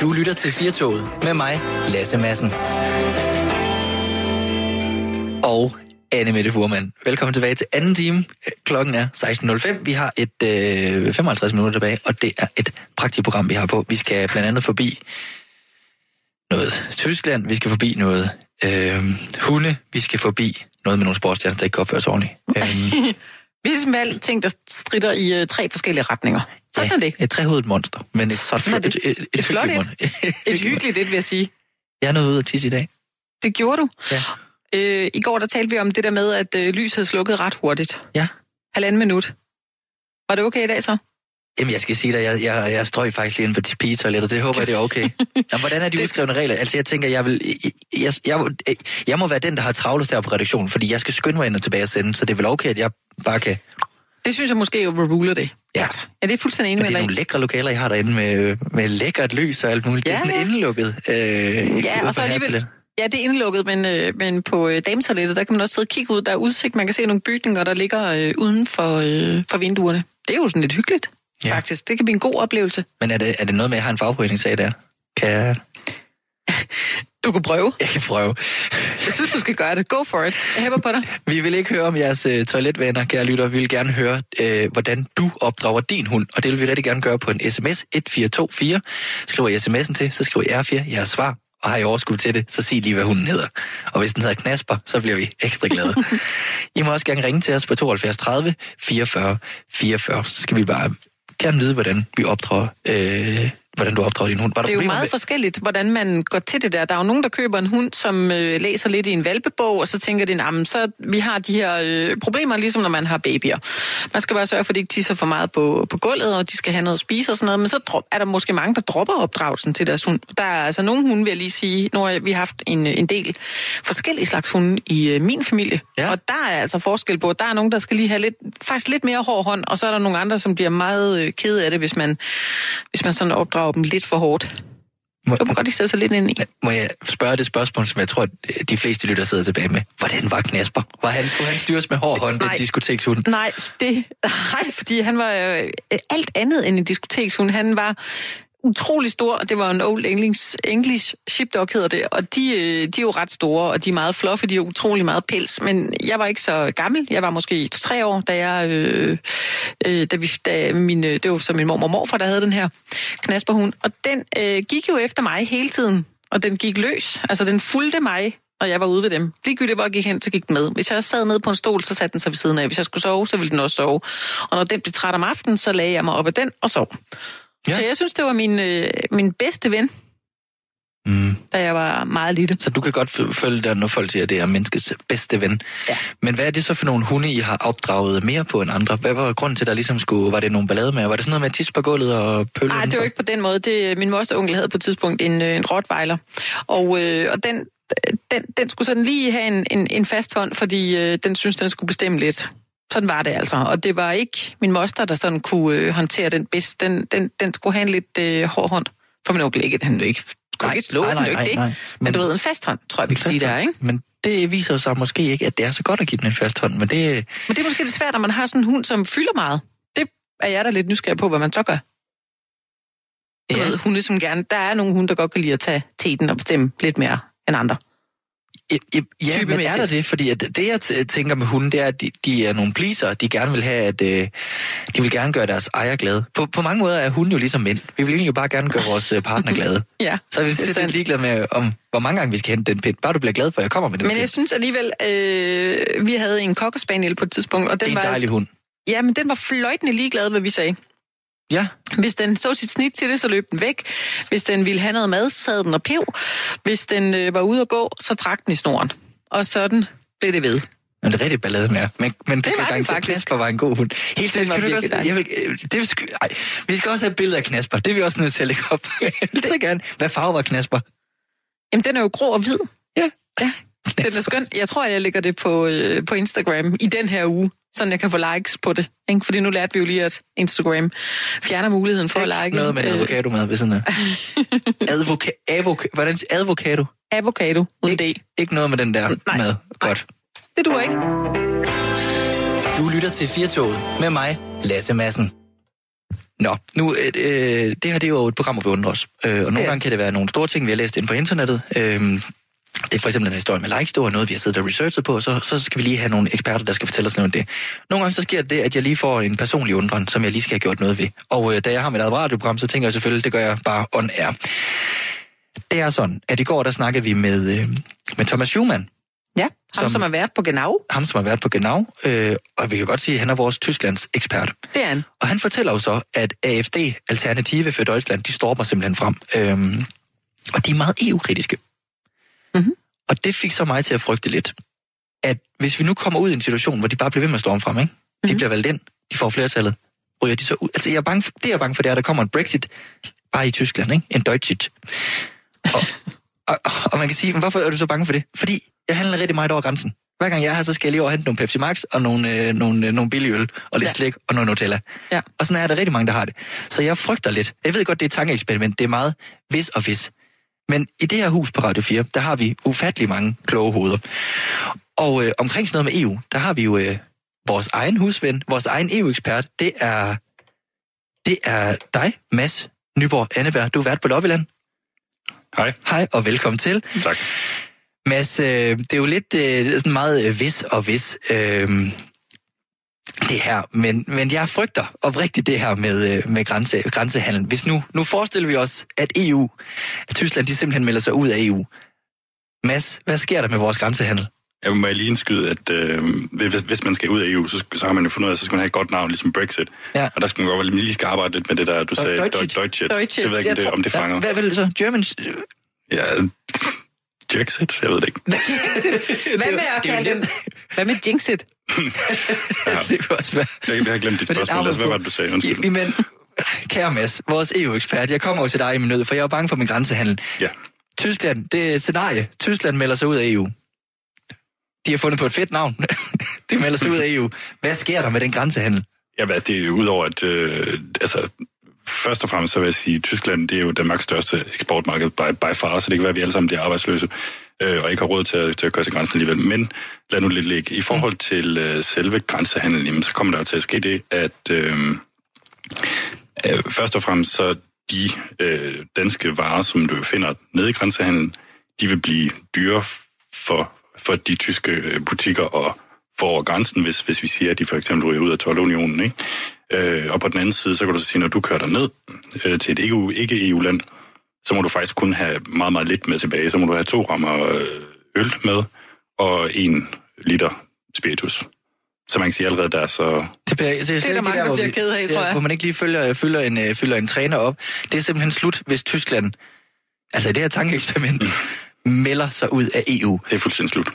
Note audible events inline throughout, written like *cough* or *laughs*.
Du lytter til Firtoget med mig, Lasse Madsen. Og Anne Mette Furman. Velkommen tilbage til anden time. Klokken er 16.05. Vi har et øh, 55 minutter tilbage, og det er et praktikprogram, vi har på. Vi skal blandt andet forbi noget Tyskland, vi skal forbi noget øh, hunde, vi skal forbi noget med nogle sportsstjerner, der ikke kan opføres ordentligt. Øhm, *laughs* Vi har simpelthen ting, der strider i øh, tre forskellige retninger. Sådan ja, er det. Et trehovedet monster, men et, Sådan er det. et, et, et, Et flot hyggeligt et. *laughs* Et hyggeligt det, vil jeg sige. Jeg er nået ud af tisse i dag. Det gjorde du. Ja. Øh, I går der talte vi om det der med, at øh, lyset slukkede ret hurtigt. Ja. Halvanden minut. Var det okay i dag så? Jamen, jeg skal sige dig, jeg, jeg, jeg strøg faktisk lige ind på de pigetoiletter. Det håber jeg, det er okay. *laughs* Jamen, hvordan er de udskrevne regler? Altså, jeg tænker, jeg vil... Jeg, jeg, jeg, jeg må være den, der har travlest her på redaktionen, fordi jeg skal skynde mig ind og tilbage og sende, så det er vel okay, at jeg bare kan... Det synes jeg måske overruler det. Ja. Ja, det er fuldstændig enig Men med det er dig. nogle lækre lokaler, jeg har derinde med, med lækkert lys og alt muligt. det er Ja, sådan ja. indelukket. Øh, Ja, og så alligevel... Ja, det er indelukket, men, øh, men på øh, dametoilettet, der kan man også sidde og kigge ud. Der er udsigt, man kan se nogle bygninger, der ligger øh, uden for, øh, for vinduerne. Det er jo sådan lidt hyggeligt, Ja. ja. faktisk. Det kan blive en god oplevelse. Men er det, er det noget med, at jeg har en fagforeningssag der? Kan jeg... *laughs* Du kan prøve. Jeg kan prøve. Jeg synes, du skal gøre det. Go for it. Jeg hæpper på dig. Vi vil ikke høre om jeres øh, toiletvaner, kære lytter. Vi vil gerne høre, øh, hvordan du opdrager din hund. Og det vil vi rigtig gerne gøre på en sms 1424. Skriver I sms'en til, så skriver I R4 jeres svar. Og har I overskud til det, så sig lige, hvad hunden hedder. Og hvis den hedder Knasper, så bliver vi ekstra glade. *laughs* I må også gerne ringe til os på 72 30 44 44. Så skal vi bare gerne vide, hvordan vi opdrager, øh, hvordan du opdrager din hund. Var der Det er jo meget med- forskelligt, hvordan man går til det der. Der er jo nogen, der køber en hund, som øh, læser lidt i en valpebog, og så tænker de, at så vi har de her øh, problemer, ligesom når man har babyer. Man skal bare sørge for, at de ikke tisser for meget på, på gulvet, og de skal have noget at spise og sådan noget. Men så drop, er der måske mange, der dropper opdragelsen til deres hund. Der er altså nogle hunde, vil jeg lige sige. Nu har vi haft en, en del forskellige slags hunde i øh, min familie. Ja. Og der er altså forskel på, der er nogen, der skal lige have lidt, faktisk lidt mere hård hånd, og så er der nogle andre, som bliver meget øh, kede af det, hvis man, hvis man sådan opdrager dem lidt for hårdt. Må, Det må godt lige sætte sig lidt ind i. må jeg spørge det spørgsmål, som jeg tror, at de fleste lytter sidder tilbage med. Hvordan var Knasper? Var han, skulle han styres med hård hånd, den diskotekshund? Nej, det, nej, fordi han var øh, alt andet end en diskotekshund. Han var utrolig stor, og det var en Old English, English Sheepdog hedder det, og de, øh, de er jo ret store, og de er meget fluffy, de er utrolig meget pels, men jeg var ikke så gammel, jeg var måske to-tre år, da jeg, øh, øh, da vi, da min, øh, det var så min mor og morfar, der havde den her knasperhund, og den øh, gik jo efter mig hele tiden, og den gik løs, altså den fulgte mig, og jeg var ude ved dem. Ligegyldigt, hvor jeg gik hen, så gik den med. Hvis jeg sad ned på en stol, så satte den sig ved siden af. Hvis jeg skulle sove, så ville den også sove. Og når den blev træt om aftenen, så lagde jeg mig op af den og sov. Ja. Så jeg synes, det var min, øh, min bedste ven, Mm. da jeg var meget lille. Så du kan godt følge dig, når folk siger, at det er menneskets bedste ven. Ja. Men hvad er det så for nogle hunde, I har opdraget mere på end andre? Hvad var grunden til, at der ligesom skulle... Var det nogle ballade med? Var det sådan noget med tisse på gulvet og pølle Nej, det var ikke på den måde. Det, min moster onkel havde på et tidspunkt en, øh, en rottweiler. Og, øh, og den, den, den skulle sådan lige have en, en, en fast hånd, fordi øh, den synes den skulle bestemme lidt. Sådan var det altså. Og det var ikke min moster, der sådan kunne øh, håndtere den bedst. Den, den, den skulle have en lidt øh, hård hånd. For min onkel ikke, den ikke, skulle Nej, ikke slå nej, den, nej, ikke nej, det. nej. Men, Men- du ved, en fast hånd, tror jeg, vi kan sige der, ikke? Men det viser jo sig måske ikke, at det er så godt at give den en fast hånd. Men det... Men det er måske lidt svært, når man har sådan en hund, som fylder meget. Det er jeg da lidt nysgerrig på, hvad man så gør. Du Ja. ved, hunde, som gerne... Der er nogle hunde, der godt kan lide at tage teten og bestemme lidt mere end andre. Ja, ja, ja men er der det? Fordi at det, jeg tænker med hunden, det er, at de, de er nogle pleaser. De gerne vil have, at øh, de vil gerne gøre deres ejer glade. På, på mange måder er hunden jo ligesom mænd. Vi vil egentlig jo bare gerne gøre vores øh, partner glade. *laughs* Ja, Så er vi det er sandt. ligeglade med, om hvor mange gange vi skal hente den pind. Bare du bliver glad for, at jeg kommer med den Men pind. jeg synes alligevel, øh, vi havde en cocker spaniel på et tidspunkt, og Det den er en var, dejlig hund. ja, men den var fløjtende ligeglad, hvad vi sagde. Ja, Hvis den så sit snit til det, så løb den væk. Hvis den ville have noget mad, så sad den og pev. Hvis den øh, var ude at gå, så trak den i snoren. Og sådan blev det ved. men det er rigtig ballade med jer. Men, men du Det kan var den garantere, at. Knasper var en god hund. Helt sikkert. Skal du også, jeg vil, det, sky- ej, vi skal også have billeder af Knasper. Det er vi også nødt til at lægge op. Jeg *laughs* vil så gerne. Hvad farve var Knasper? Jamen, den er jo grå og hvid. Ja. Ja, den er skøn. Jeg tror, jeg lægger det på, øh, på Instagram i den her uge, så jeg kan få likes på det. Ikke? Fordi nu lærte vi jo lige, at Instagram fjerner muligheden for at Ikke like. noget med øh, avocado med ved siden af. *laughs* Advoka, avoka, hvordan siger avocado? avocado uden Ikke, D. ikke noget med den der Nej. mad. Godt. Det duer ikke. Du lytter til Firtoget med mig, Lasse Madsen. Nå, nu, øh, øh, det her det er jo et program, hvor vi undrer os. Øh, og nogle Ja. gange kan det være nogle store ting, vi har læst ind på internettet. Øh, det er for eksempel en historie med likes, det var noget, vi har siddet og researchet på, og så, så skal vi lige have nogle eksperter, der skal fortælle os noget om det. Nogle gange så sker det, at jeg lige får en personlig undren, som jeg lige skal have gjort noget ved. Og øh, da jeg har mit eget radioprogram, så tænker jeg selvfølgelig, det gør jeg bare on air. Det er sådan, at i går der snakkede vi med, øh, med Thomas Schumann, Ja, ham Som- som, som har været på Genau. ham som har været på Genau, øh, og vi kan godt sige, at han er vores Tysklands ekspert. Det er han. Og han fortæller jo så, at AFD, Alternative for Deutschland, de stormer simpelthen frem. Øhm, og de er meget EU-kritiske. Mhm. Og det fik så mig til at frygte lidt, at hvis vi nu kommer ud i en situation, hvor de bare bliver ved med at storme frem, ikke? de Mhm. bliver valgt ind, de får flertallet, ryger de så ud. Altså, jeg er bange for, det jeg er bange for, det er, at der kommer en Brexit bare i Tyskland, ikke? En Deutschit. Og, og, og man kan sige, men hvorfor er du så bange for det? Fordi jeg handler rigtig meget over grænsen. Hver gang jeg er her, så skal jeg lige over og hente nogle Pepsi Max og nogle, øh, nogle, øh, nogle billige øl og lidt Ja. slik og noget Nutella. Ja. Og sådan er der rigtig mange, der har det. Så jeg frygter lidt. Jeg ved godt, det er et tankeeksperiment. Det er meget vis og vis. Men i det her hus på Radio 4, der har vi ufattelig mange kloge hoveder. Og øh, omkring sådan noget med EU, der har vi jo øh, vores egen husven, vores egen EU-ekspert. Det er, det er dig, Mads Nyborg Anneberg. Du er vært på Lobbyland. Hej. Hej og velkommen til. Tak. Mads, øh, det er jo lidt øh, sådan meget øh, vis og vis, øh, det her, men, men jeg frygter oprigtigt det her med, øh, med grænse, grænsehandel. Hvis nu, nu forestiller vi os, at EU, at Tyskland, de simpelthen melder sig ud af EU. Mads, hvad sker der med vores grænsehandel? Jeg må lige indskyde, at øh, hvis, hvis man skal ud af EU, så, så har man jo fundet ud af, at så skal man have et godt navn, ligesom Brexit. Ja. Og der skal man godt være lige skal arbejde lidt med det der, du sagde, Deutschit. Deutschit. Deutschit. Det ved jeg ikke, om det, om det fanger. Hvad vil du så? German? Ja, Brexit? Jeg ved det ikke. Hvad med at *laughs* er kalde dem? Hvad med Jinxit? *laughs* det kunne også være. Jeg, jeg har glemt dit spørgsmål. Altså, hvad var det, du sagde? Undskyld. Ja, Men, kære Mads, vores EU-ekspert, jeg kommer jo til dig i min nød, for jeg er bange for min grænsehandel. Ja. Tyskland, det er scenarie. Tyskland melder sig ud af EU. De har fundet på et fedt navn. *laughs* De melder sig ud af EU. Hvad sker der med den grænsehandel? Ja, hvad, det er jo udover, at... Øh, altså, først og fremmest så vil jeg sige, at Tyskland det er jo Danmarks største eksportmarked by, by far, så det kan være, at vi alle sammen bliver arbejdsløse øh, og ikke har råd til at, til at køre til grænsen alligevel. Men lad nu lidt ligge. I forhold til øh, selve grænsehandlen, jamen, så kommer der jo til at ske det, at øh, øh, først og fremmest så de øh, danske varer, som du finder nede i grænsehandlen, de vil blive dyre for, for de tyske øh, butikker og for over grænsen, hvis, hvis vi siger, at de for eksempel ryger ud af 12-unionen. Ikke? Øh, og på den anden side, så kan du så sige, når du kører dig ned øh, til et ikke- ikke-EU-land, så må du faktisk kun have meget, meget lidt med tilbage. Så må du have to rammer øh, øl med og en liter spiritus. Så man kan sige allerede der, så Det, bliver, så det der mange, der hvor bliver ked af, tror jeg. Hvor man ikke lige følger, fylder, en, øh, fylder en træner op. Det er simpelthen slut, hvis Tyskland, altså i det her tankeeksperiment, melder sig ud af EU. det er fuldstændig slut.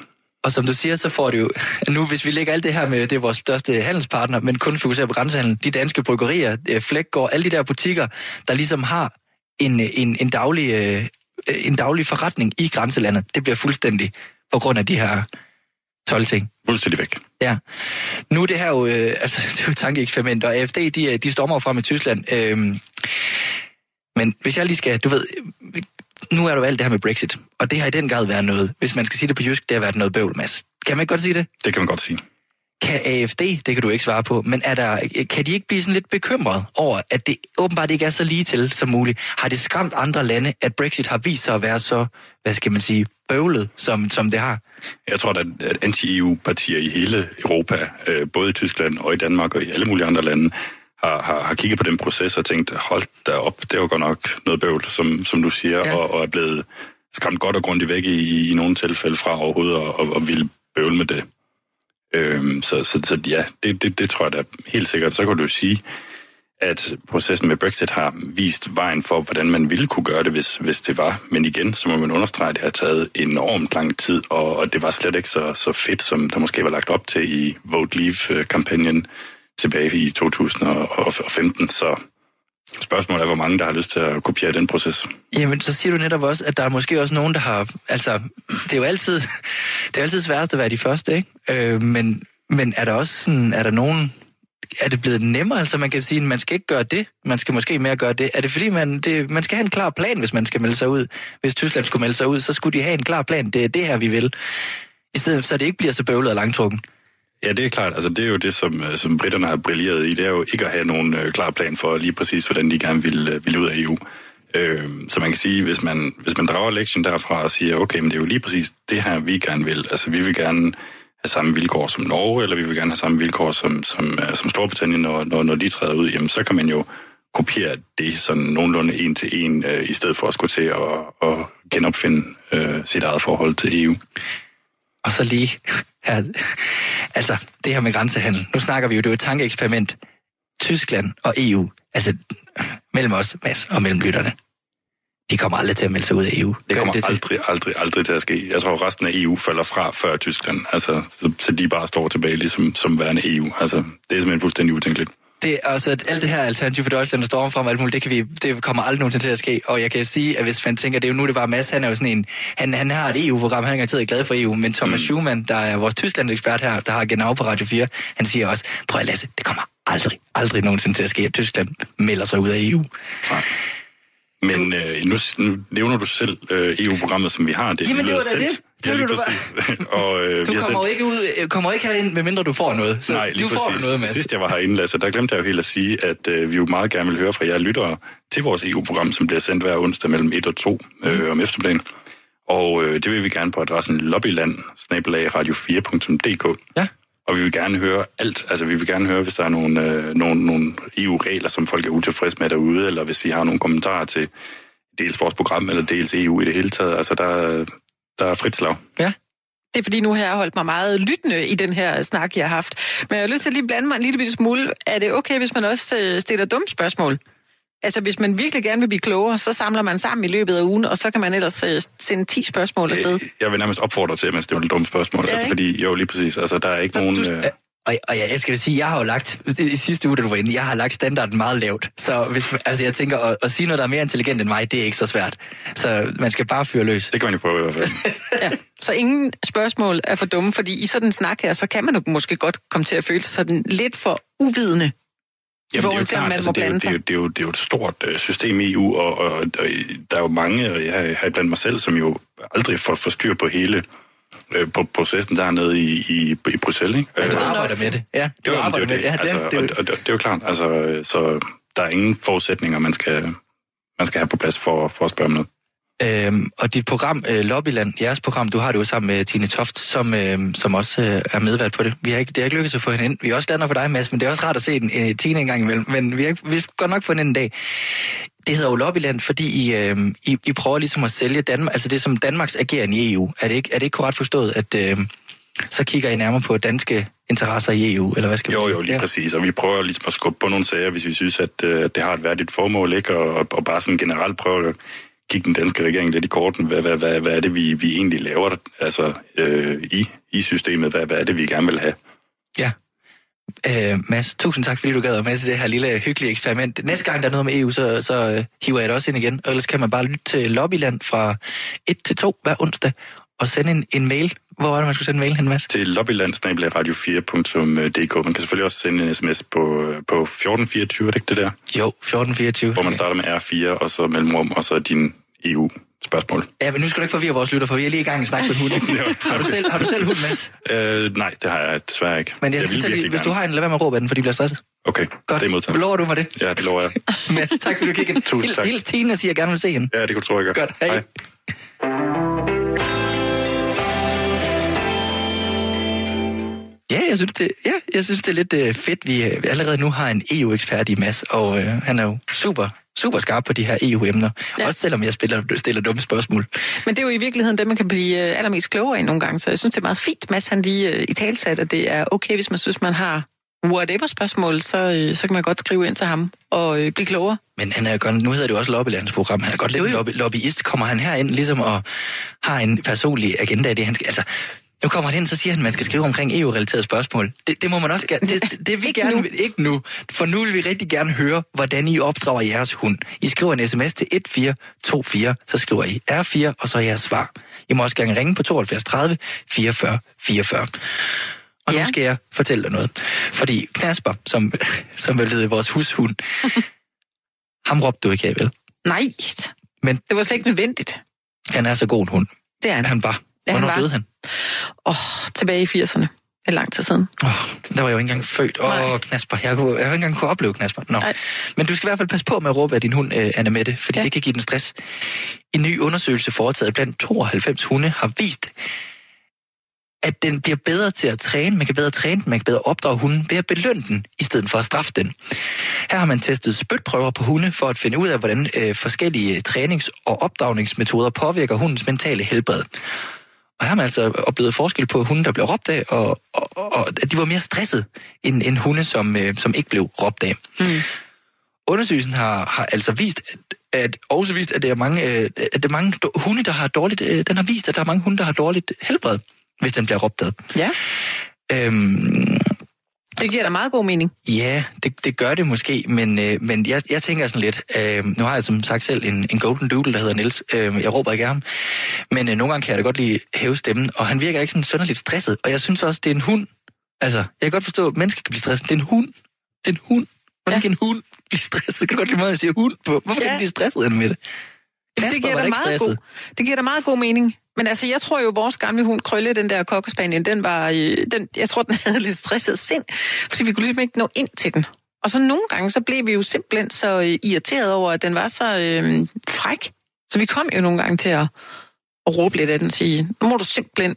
Og som du siger, så får det jo... Nu, hvis vi lægger alt det her med, det er vores største handelspartner, men kun fokuserer på grænsehandel, de danske bryggerier, øh, Flækgaard, alle de der butikker, der ligesom har en, øh, en, en, daglig, øh, en daglig forretning i grænselandet, det bliver fuldstændig på grund af de her 12 ting. Fuldstændig væk. Ja. Nu er det her jo, øh, altså, *laughs* det er jo et tankeeksperiment, og AFD, de, øh, de stormer frem i Tyskland. Øhm, men hvis jeg lige skal, du ved, øh, nu er jo alt det her med Brexit, og det har i den grad været noget, hvis man skal sige det på jysk, det har været noget bøvl, Mads. Kan man ikke godt sige det? Det kan man godt sige. Kan AFD, det kan du ikke svare på, men er der, kan de ikke blive sådan lidt bekymret over, at det åbenbart ikke er så lige til som muligt? Har det skræmt andre lande, at Brexit har vist sig at være så, hvad skal man sige, bøvlet, som, som det har? Jeg tror, at at anti-EU-partier i hele Europa, øh, både i Tyskland og i Danmark og i alle mulige andre lande, har, har, har kigget på den proces og tænkt, hold da op, det var godt nok noget bøvl, som, som du siger, Ja. og, og er blevet skræmt godt og grundigt væk i, i, i nogle tilfælde fra overhovedet og, og, og ville bøvle med det. Øhm, så, så, så ja, det, det, det tror jeg da helt sikkert. Så kan du jo sige, at processen med Brexit har vist vejen for, hvordan man ville kunne gøre det, hvis, hvis det var. Men igen, så må man understrege, at det har taget enormt lang tid, og, og det var slet ikke så, så fedt, som der måske var lagt op til i Vote Leave-kampagnen tilbage i 2015. Så spørgsmålet er, hvor mange, der har lyst til at kopiere den proces. Jamen, så siger du netop også, at der er måske også nogen, der har... Altså, det er jo altid, *laughs* det er altid sværest at være de første, ikke? Øh, men, men er der også sådan... Er der nogen... Er det blevet nemmere? Altså, man kan sige, at man skal ikke gøre det. Man skal måske mere gøre det. Er det fordi, man, det, man skal have en klar plan, hvis man skal melde sig ud? Hvis Tyskland skulle melde sig ud, så skulle de have en klar plan. Det er det her, vi vil. I stedet så det ikke bliver så bøvlet og langtrukken. Ja, det er klart. Altså, det er jo det, som, øh, som britterne har brilleret i. Det er jo ikke at have nogen øh, klar plan for lige præcis, hvordan de gerne vil, øh, vil ud af EU. Øh, så man kan sige, hvis man, hvis man drager lektion derfra og siger, okay, men det er jo lige præcis det her, vi gerne vil. Altså, vi vil gerne have samme vilkår som Norge, eller vi vil gerne have samme vilkår som, som, øh, som Storbritannien, når, når, når de træder ud, jamen så kan man jo kopiere det sådan nogenlunde en til en, øh, i stedet for at skulle til at, at genopfinde øh, sit eget forhold til EU. Og så lige her, *laughs* altså det her med grænsehandel. Nu snakker vi jo, det er jo et tankeeksperiment. Tyskland og EU, altså mellem os, Mads, og mellem lytterne. De kommer aldrig til at melde sig ud af EU. Det kommer de til? aldrig, aldrig, aldrig til at ske. Jeg tror, resten af EU falder fra før Tyskland. Altså, så, så de bare står tilbage ligesom, som værende EU. Altså, det er simpelthen fuldstændig utænkeligt. Det, altså, at alt det her alternativ for Deutschland og Storm frem, alt muligt, det, kan vi, det kommer aldrig nogensinde til at ske. Og jeg kan sige, at hvis man tænker, det er jo nu, det var Mads, han er jo sådan en, han, han har et EU-program, han er garanteret glad for EU, men Thomas mm. Schumann, der er vores Tyskland-ekspert her, der har genau på Radio 4, han siger også, prøv at læse, det kommer aldrig, aldrig nogensinde til at ske, at Tyskland melder sig ud af EU. Men øh, nu, nu nævner du selv øh, EU-programmet, som vi har. Det, Jamen, det var da det. Det Ja, lige du præcis. *laughs* og, øh, Du kommer sendt- ikke, ud, øh, kommer ikke herind, medmindre du får noget. Så Nej, lige du får præcis. noget, Mads. Sidst jeg var herinde, Lasse, der glemte jeg jo helt at sige, at øh, vi jo meget gerne vil høre fra jer lyttere til vores EU-program, som bliver sendt hver onsdag mellem 1 og 2 øh, om eftermiddagen. Og øh, det vil vi gerne på adressen lobbyland radio4.dk. Ja. Og vi vil gerne høre alt. Altså, vi vil gerne høre, hvis der er nogle, øh, nogle, nogle EU-regler, som folk er utilfredse med derude, eller hvis I har nogle kommentarer til dels vores program, eller dels EU i det hele taget. Altså, der, der er frit slag. Ja. Det er fordi, nu har jeg holdt mig meget lyttende i den her snak, jeg har haft. Men jeg har lyst til at lige blande mig en lille bitte smule. Er det okay, hvis man også øh, stiller dumme spørgsmål? Altså, hvis man virkelig gerne vil blive klogere, så samler man sammen i løbet af ugen, og så kan man ellers øh, sende 10 spørgsmål afsted. Øh, Jeg vil nærmest opfordre til, at man stiller dumme spørgsmål. Ja, altså, ikke? fordi, jo, lige præcis. Altså, der er ikke Så nogen... du- Og, og jeg skal sige, jeg har jo lagt, i sidste uge, da du var inde, jeg har lagt standarden meget lavt. Så hvis, altså jeg tænker, at, at sige noget, der er mere intelligent end mig, det er ikke så svært. Så man skal bare fyre løs. Det kan man jo prøve i hvert fald. *laughs* Ja. Så ingen spørgsmål er for dumme, fordi i sådan en snak her, så kan man jo måske godt komme til at føle sig sådan lidt for uvidende. Jamen, det er jo klart, altså, det, er jo, det, er jo, sig. det, er jo, det er jo et stort øh, system i EU, og, og, og der er jo mange, og jeg har blandt mig selv, som jo aldrig får, får styr på hele øh, på processen dernede i, i, i Bruxelles. Ikke? Men du Øh, arbejder med det. Ja, du jo, arbejder det er med det. Ja, det. det, Altså, det, og, og, det er jo klart, altså, så der er ingen forudsætninger, man skal, man skal have på plads for, for at spørge om noget. Øhm, og dit program, øh, Lobbyland, jeres program, du har det jo sammen med Tine Toft, som, øh, som også øh, er medvært på det. Vi har ikke, det har ikke lykkedes at få hende ind. Vi er også glade for dig, Mads, men det er også rart at se en, en Tine en gang imellem. Men vi har, ikke, vi skal godt nok få hende ind en dag. Det hedder jo Lobbyland, fordi I, øh, I, I prøver ligesom at sælge Danmark, altså det som Danmarks ageren i EU. Er det ikke, er det ikke korrekt forstået, at øh, så kigger I nærmere på danske interesser i EU, eller hvad skal vi Jo, jo, lige ja. præcis. Og vi prøver ligesom at skubbe på nogle sager, hvis vi synes, at, øh, det har et værdigt formål, ikke? Og, og, bare sådan generelt prøve at kigge den danske regering lidt i korten. Hvad, hvad, hvad, hvad er det, vi, vi egentlig laver altså, øh, i, i systemet? Hvad, hvad er det, vi gerne vil have? Ja. Øh, Mads, tusind tak, fordi du gad at med til det her lille hyggelige eksperiment. Næste gang, der er noget med EU, så, så øh, hiver jeg det også ind igen. Og ellers kan man bare lytte til Lobbyland fra 1 til 2 hver onsdag og sende en, en mail. Hvor var det, man skulle sende en mail hen, Mads? Til lobbyland-radio4.dk. Man kan selvfølgelig også sende en sms på, øh, på 1424, er det ikke det der? Jo, 1424. Hvor man starter med R4, og så mellemrum, og så din EU-spørgsmål. Ja, men nu skal du ikke forvirre vores lytter, for vi er lige i gang med at snakke med hund. *laughs* har, du selv, har du selv hund, Mads? Øh, nej, det har jeg desværre ikke. Men jeg, jeg vil lige, virkelig hvis du har en, lad være med at råbe af den, for de bliver stresset. Okay, Godt. det er modtaget. Lover du mig det? Ja, det lover jeg. *laughs* Mads, tak fordi du kiggede. Tusind Hils, tak. hils Tine og siger, at jeg gerne vil se hende. Ja, det kunne du tro, jeg gør. Godt, hej. Ja, jeg synes, det, ja, jeg synes, det er lidt øh, fedt, vi øh, allerede nu har en EU-ekspert i Mads, og øh, han er jo super, super skarp på de her EU-emner. Ja. Også selvom jeg spiller, stiller dumme spørgsmål. Men det er jo i virkeligheden det, man kan blive øh, allermest klogere i nogle gange. Så jeg synes, det er meget fint, Mads han lige øh, i talsat, at det er okay, hvis man synes, man har whatever spørgsmål, så, øh, så kan man godt skrive ind til ham og øh, blive klogere. Men han er jo godt, nu hedder det jo også Lobbylands program. Han er godt lidt lobby, lobbyist. Kommer han herind ligesom og har en personlig agenda i det, han skal... Altså, nu kommer han ind, så siger han, at man skal skrive omkring EU-relaterede spørgsmål. Det, det må man også gerne. Det, det, det vi Ikke gerne nu. vil- ikke nu. For nu vil vi rigtig gerne høre, hvordan I opdrager jeres hund. I skriver en sms til 1424, så skriver I R4, og så jeres svar. I må også gerne ringe på 72 30 44 44. Og nu Ja. skal jeg fortælle dig noget. Fordi Knasper, som, som er blevet vores hushund, ham råbte du ikke af, vel? Nej, Men- det var slet ikke nødvendigt. Han er så god en hund. Det er han. Han var. Ja, han Hvornår var. døde han? Åh, tilbage i 80'erne. Det er lang tid siden. Oh, der var jeg jo ikke engang født. Åh, oh, knasper. Jeg, kunne, jeg har ikke engang kunne opleve knasper. Nå. Nej. Men du skal i hvert fald passe på med at råbe af din hund, øh, Anna Mette, fordi. Ja. det kan give den stress. En ny undersøgelse foretaget blandt 92 hunde har vist, at den bliver bedre til at træne. Man kan bedre træne den, man kan bedre opdrage hunden ved at belønne den, i stedet for at straffe den. Her har man testet spytprøver på hunde for at finde ud af, hvordan øh, forskellige trænings- og opdragningsmetoder påvirker hundens mentale helbred. Og her har man altså oplevet forskel på hunde, der blev råbt af, og, og, og at de var mere stresset end, end hunde, som, øh, som ikke blev råbt af. Mm. Undersøgelsen har, har altså vist, at, at også vist, at der er mange, øh, at der er mange hunde, der har dårligt, øh, den har vist, at der er mange hunde, der har dårligt helbred, hvis den bliver råbt ad. Ja, Øhm, det giver da meget god mening. ja, det, det gør det måske, men, øh, men jeg, jeg tænker sådan lidt, øh, nu har jeg som sagt selv en, en golden doodle, der hedder Niels. Øh, jeg råber ikke af ham, men øh, nogle gange kan jeg da godt lide hæve stemmen, og han virker ikke sådan sønderligt stresset, og jeg synes også, det er en hund. Altså, jeg kan godt forstå, at mennesker kan blive stresset, det er en hund. Det er en hund. Hvordan Ja. kan en hund blive stresset? Kan du godt lide måden, at sige hund på? Hvorfor kan Ja. den blive stresset med det? det giver, da meget god, det giver da meget god mening. Men altså, jeg tror jo, vores gamle hund Krølle, den der kokkespanien, den var, øh, den, jeg tror, den *laughs* havde lidt stresset sind, fordi vi kunne ligesom ikke nå ind til den. Og så nogle gange, så blev vi jo simpelthen så øh, irriteret over, at den var så øh, fræk. Så vi kom jo nogle gange til at, at råbe lidt af den og sige, nu må du simpelthen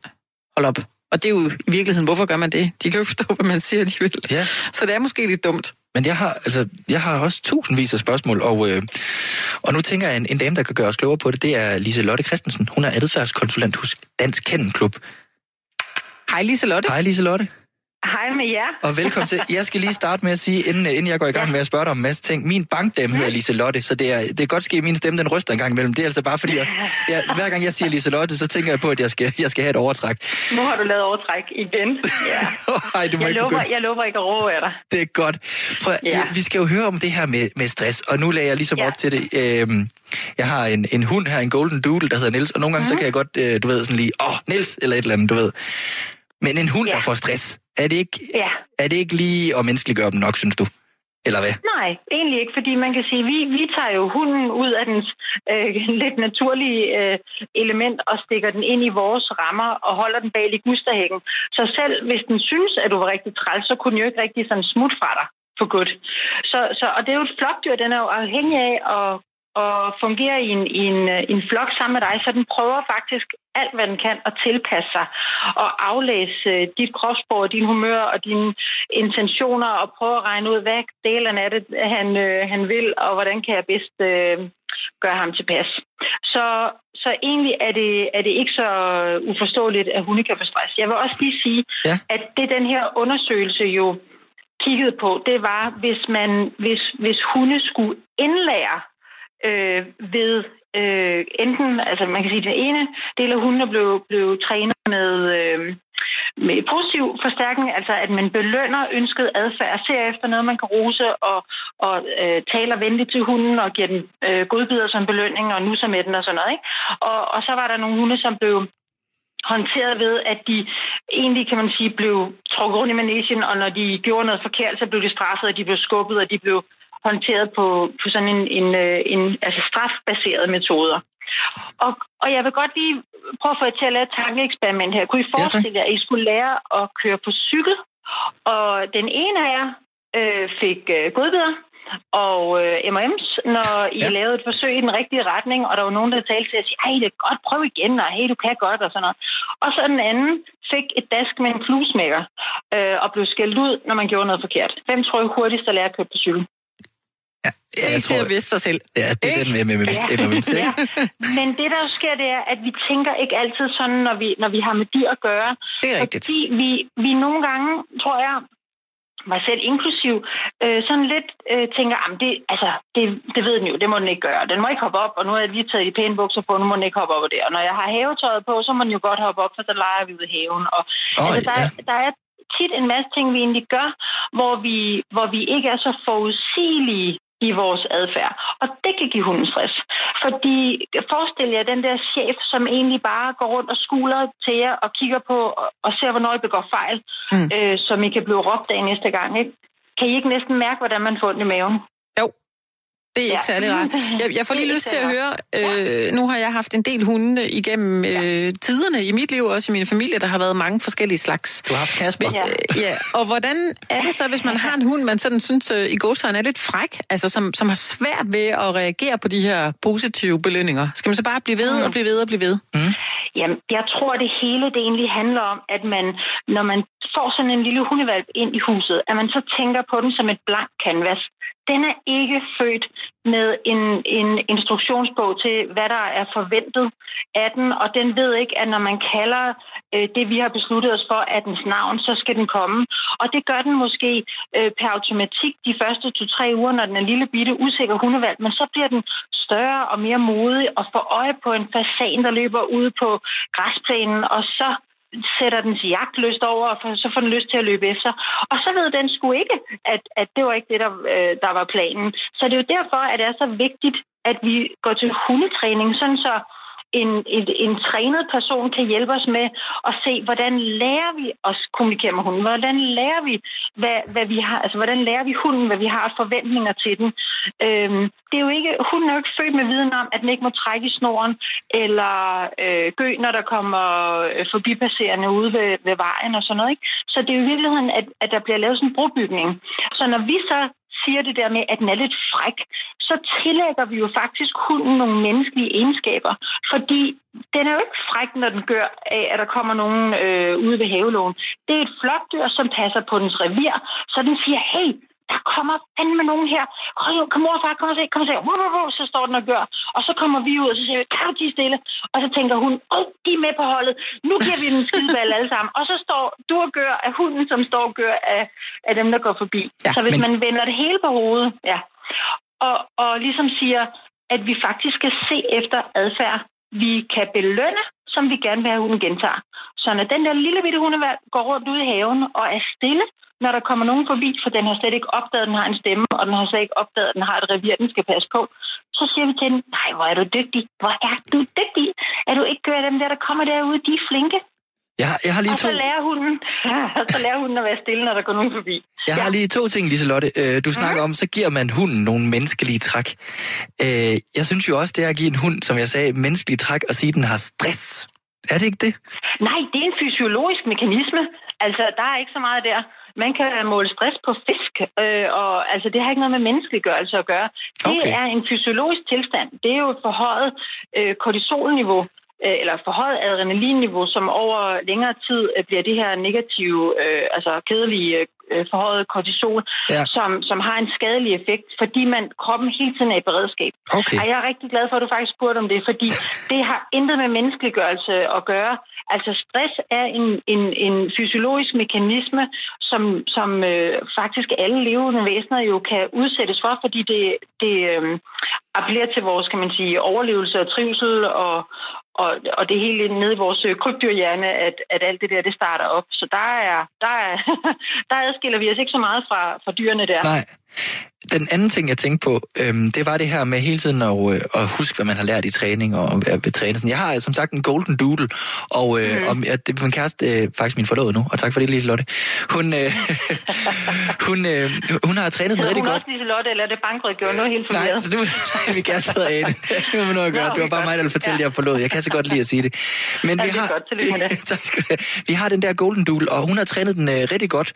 holde op. Og det er jo i virkeligheden, hvorfor gør man det? De kan jo forstå, hvad man siger alligevel. Ja, Så det er måske lidt dumt. men jeg har, altså, jeg har også tusindvis af spørgsmål, og, øh, og nu tænker jeg, en, en dame, der kan gøre os klogere på det, det er Lise Lotte Christensen. Hun er adfærdskonsulent hos Dansk Kennelklub. Hej Liselotte. Hej Lise Lotte. Hej med jer. Og velkommen til. Jeg skal lige starte med at sige, inden, inden jeg går i gang med at spørge dig om en masse ting. Min bankdame hedder Lise Lotte, så det er, det er godt ske, at min stemme den ryster en gang imellem. Det er altså bare fordi, jeg, jeg, hver gang jeg siger Lise Lotte, så tænker jeg på, at jeg skal, jeg skal have et overtræk. Nu har du lavet overtræk igen. Ja. *laughs* Ej, du må Jeg, ikke lover, jeg lover ikke at råbe af dig. Det er godt. Prøv, ja. Ja. Vi skal jo høre om det her med, med stress, og nu lagde jeg ligesom ja. Ja. op til det. Øhm, jeg har en, en hund her, en golden doodle, der hedder Nils, og nogle gange mm. så Mhm. kan jeg godt, øh, du ved, sådan lige, åh, oh, Nils, eller et eller andet, du ved. Men en hund, ja. Der får stress, er det, ikke, Ja. er det ikke lige at menneskeliggøre dem nok, synes du? Eller hvad? Nej, egentlig ikke, fordi man kan sige, vi, vi tager jo hunden ud af dens øh, *laughs* lidt naturlige øh, element og stikker den ind i vores rammer og holder den bag ligusterhækken. Så selv hvis den synes, at du var rigtig træls, så kunne den jo ikke rigtig sådan smut fra dig for godt. Så, så, og det er jo et flokdyr, den er jo afhængig af at, at fungere i en, i en, øh, en flok sammen med dig, så den prøver faktisk alt, hvad den kan at tilpasse sig og aflæse øh, dit kropssprog, din humør og dine intentioner og prøve at regne ud, hvad delen af det, han, øh, han vil, og hvordan kan jeg bedst øh, gøre ham tilpas. Så, så egentlig er det, er det ikke så uforståeligt, at hunde kan få stress. Jeg vil også lige sige, Ja. at det den her undersøgelse jo kiggede på, det var, hvis man hvis, hvis hunde skulle indlære øh, ved øh, enten, altså man kan sige, den ene del af hundene blev, blev trænet med, øh, med positiv forstærkning, altså at man belønner ønsket adfærd, ser efter noget, man kan rose og, og øh, taler venligt til hunden og giver den øh, godbidder som belønning og nusser med den og sådan noget. Ikke? Og, og så var der nogle hunde, som blev håndteret ved, at de egentlig, kan man sige, blev trukket rundt i managen, og når de gjorde noget forkert, så blev de straffet, og de blev skubbet, og de blev håndteret på, på sådan en, en, øh, en altså strafbaserede metoder. Og, og jeg vil godt lige prøve at få jer til at lave et tankeeksperiment her. Kunne I forestille jer, at I skulle lære at køre på cykel, og den ene af jer øh, fik øh, godbidder, og øh, M&M's, når I ja. lavede et forsøg i den rigtige retning, og der var nogen, der talte til at sige, ej, det er godt, prøv igen, og hey, du kan godt, og sådan noget. Og så den anden fik et dask med en fluesmækker, øh, og blev skældt ud, når man gjorde noget forkert. Hvem tror I hurtigst at lære at køre på cykel? Ja, Det er til at viste sig selv. ja, det er den med, med, med, med ja. Men det, der jo sker, det er, at vi tænker ikke altid sådan, når vi, når vi har med dyr at gøre. Det er rigtigt. Fordi vi, vi nogle gange, tror jeg, mig selv inklusiv, øh, sådan lidt øh, tænker, at det, altså, det, det ved den jo, det må den ikke gøre. Den må ikke hoppe op, og nu har jeg lige taget de pæne bukser på, nu må den ikke hoppe op og det. Og når jeg har havetøjet på, så må den jo godt hoppe op, for så leger vi ved haven. Og, Åh, altså, der, ja. er, der er tit en masse ting, vi egentlig gør, hvor vi, hvor vi ikke er så forudsigelige i vores adfærd. Og det kan give hunden stress. Fordi forestil jer den der chef, som egentlig bare går rundt og skuler til jer og kigger på og, ser, hvornår I begår fejl, mm. øh, som I kan blive råbt af næste gang. Ikke? Kan I ikke næsten mærke, hvordan man får ondt i maven? Jo. Det er ikke ja. særlig rart. *laughs* Jeg, jeg får lige lyst til at høre, øh, nu har jeg haft en del hunde igennem øh, tiderne i mit liv, også i min familie, der har været mange forskellige slags. Du har haft Kasper. Men, øh, ja, og hvordan er det så, hvis man har en hund, man sådan synes øh, i godsøjne er lidt fræk, altså som, som har svært ved at reagere på de her positive belønninger? Skal man så bare blive ved og blive ved og blive ved? Mm. Jamen, jeg tror, det hele det egentlig handler om, at man, når man får sådan en lille hundevalp ind i huset, at man så tænker på den som et blank canvas. Den er ikke født med en, en instruktionsbog til, hvad der er forventet af den, og den ved ikke, at når man kalder øh, det, vi har besluttet os for, at dens navn, så skal den komme. Og det gør den måske øh, per automatik de første to-tre uger, når den er lille bitte usikker hundevalg, men så bliver den større og mere modig og får øje på en fasan, der løber ud på græsplænen, og så sætter dens jagtløst over, og så får den lyst til at løbe efter. Og så ved den sgu ikke, at, at det var ikke det, der, øh, der var planen. Så det er jo derfor, at det er så vigtigt, at vi går til hundetræning, sådan så en, en, en trænet person kan hjælpe os med at se, hvordan lærer vi at kommunikere med hunden? Hvordan lærer vi, hvad, hvad vi har, altså hvordan lærer vi hunden, hvad vi har forventninger til den? Øhm, det er jo ikke, hunden er jo ikke født med viden om, at den ikke må trække i snoren, eller øh, gø, når der kommer øh, forbipasserende ude ved, ved vejen og sådan noget. Ikke? Så det er jo i virkeligheden, at, at der bliver lavet sådan en brobygning. Så når vi så siger det der med, at den er lidt fræk, så tillægger vi jo faktisk hunden nogle menneskelige egenskaber. Fordi den er jo ikke fræk, når den gør af, at der kommer nogen øh, ude ved havelån. Det er et flokdyr, som passer på dens revir, så den siger, hey, der kommer fandme nogen her. Kom, mor far, kom og se, kom og se. Wow, wow, wow, så står den og gør. Og så kommer vi ud, og så siger vi, kan du tige stille? Og så tænker hun, åh, de er med på holdet. Nu giver vi den skideball alle sammen. Og så står du og gør af hunden, som står og gør af, af dem, der går forbi. Ja, så hvis men... man vender det hele på hovedet, ja, og, og ligesom siger, at vi faktisk skal se efter adfærd, vi kan belønne, som vi gerne vil have, hunden gentager. Så når den der lille bitte hundevalg går rundt ude i haven og er stille, når der kommer nogen forbi, for den har slet ikke opdaget, at den har en stemme, og den har slet ikke opdaget, at den har et revir, den skal passe på, så siger vi til den, nej, hvor er du dygtig. Hvor er du dygtig? Er du ikke gør dem der, der kommer derude, de er flinke. Jeg har, jeg har lige og to... *laughs* så lærer hunden, så lærer hunden at være stille, når der går nogen forbi. Jeg ja. har lige to ting, Liselotte. Øh, du snakker mm. om, så giver man hunden nogle menneskelige træk. Øh, jeg synes jo også, det er at give en hund, som jeg sagde, menneskelige træk og sige, at den har stress. Er det ikke det? Nej, det er en fysiologisk mekanisme. Altså, der er ikke så meget der. Man kan måle stress på fisk, øh, og altså, det har ikke noget med menneskeliggørelse at gøre. Det okay. er en fysiologisk tilstand. Det er jo et forhøjet øh, kortisolniveau, eller forhøjet adrenalinniveau, som over længere tid øh, bliver det her negative, øh, altså kedelige øh, forhøjet kortisol, ja. som, som har en skadelig effekt, fordi man kroppen hele tiden er i beredskab. Okay. Og jeg er rigtig glad for, at du faktisk spurgte om det, fordi *laughs* det har intet med menneskeliggørelse at gøre. Altså stress er en, en, en fysiologisk mekanisme, som, som øh, faktisk alle levende væsener jo kan udsættes for, fordi det, det øh, appellerer til vores, kan man sige, overlevelse og trivsel og, og, og det hele nede i vores øh, krybdyrhjerne, at, at alt det der, det starter op. Så der er, der er, *laughs* der adskiller vi os ikke så meget fra, fra dyrene der. Nej. Den anden ting, jeg tænkte på, øhm, det var det her med hele tiden at, øh, at huske, hvad man har lært i træning og at ved træne. Jeg har som sagt en golden doodle, og, øh, mm. og ja, det er min kæreste, øh, faktisk min forlovede nu, og tak for det, Liselotte. Hun, øh, *laughs* hun, øh, hun har trænet den rigtig godt. Hun Liselotte, eller er det Bankrød gjorde noget helt forvirret? Nej, det var *laughs* min kæreste hedder Ane. Det var noget at gøre. det var bare mig, der fortælle, ja. jeg forlod. Jeg kan så godt lide at sige det. Men ja, vi har, godt, med *laughs* tak skal du Vi har den der golden doodle, og hun har trænet den øh, rigtig godt.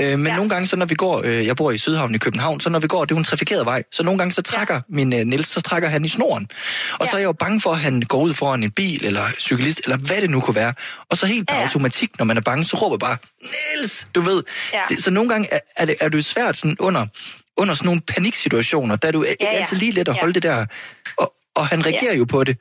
Øh, men ja. nogle gange, så når vi går, øh, jeg bor i Sydhavn i København, så når vi går, det er en trafikeret vej. Så nogle gange så trækker ja. min uh, Niels, så trækker han i snoren. Og ja. så er jeg jo bange for, at han går ud foran en bil eller cyklist, eller hvad det nu kunne være. Og så helt på ja. automatik, når man er bange, så råber bare, Niels, du ved. Ja. Det, så nogle gange er, er, det, er du svært sådan under, under sådan nogle paniksituationer, der er du ikke ja, ja. altid lige let at holde ja. det der. Og, og han reagerer ja. jo på det.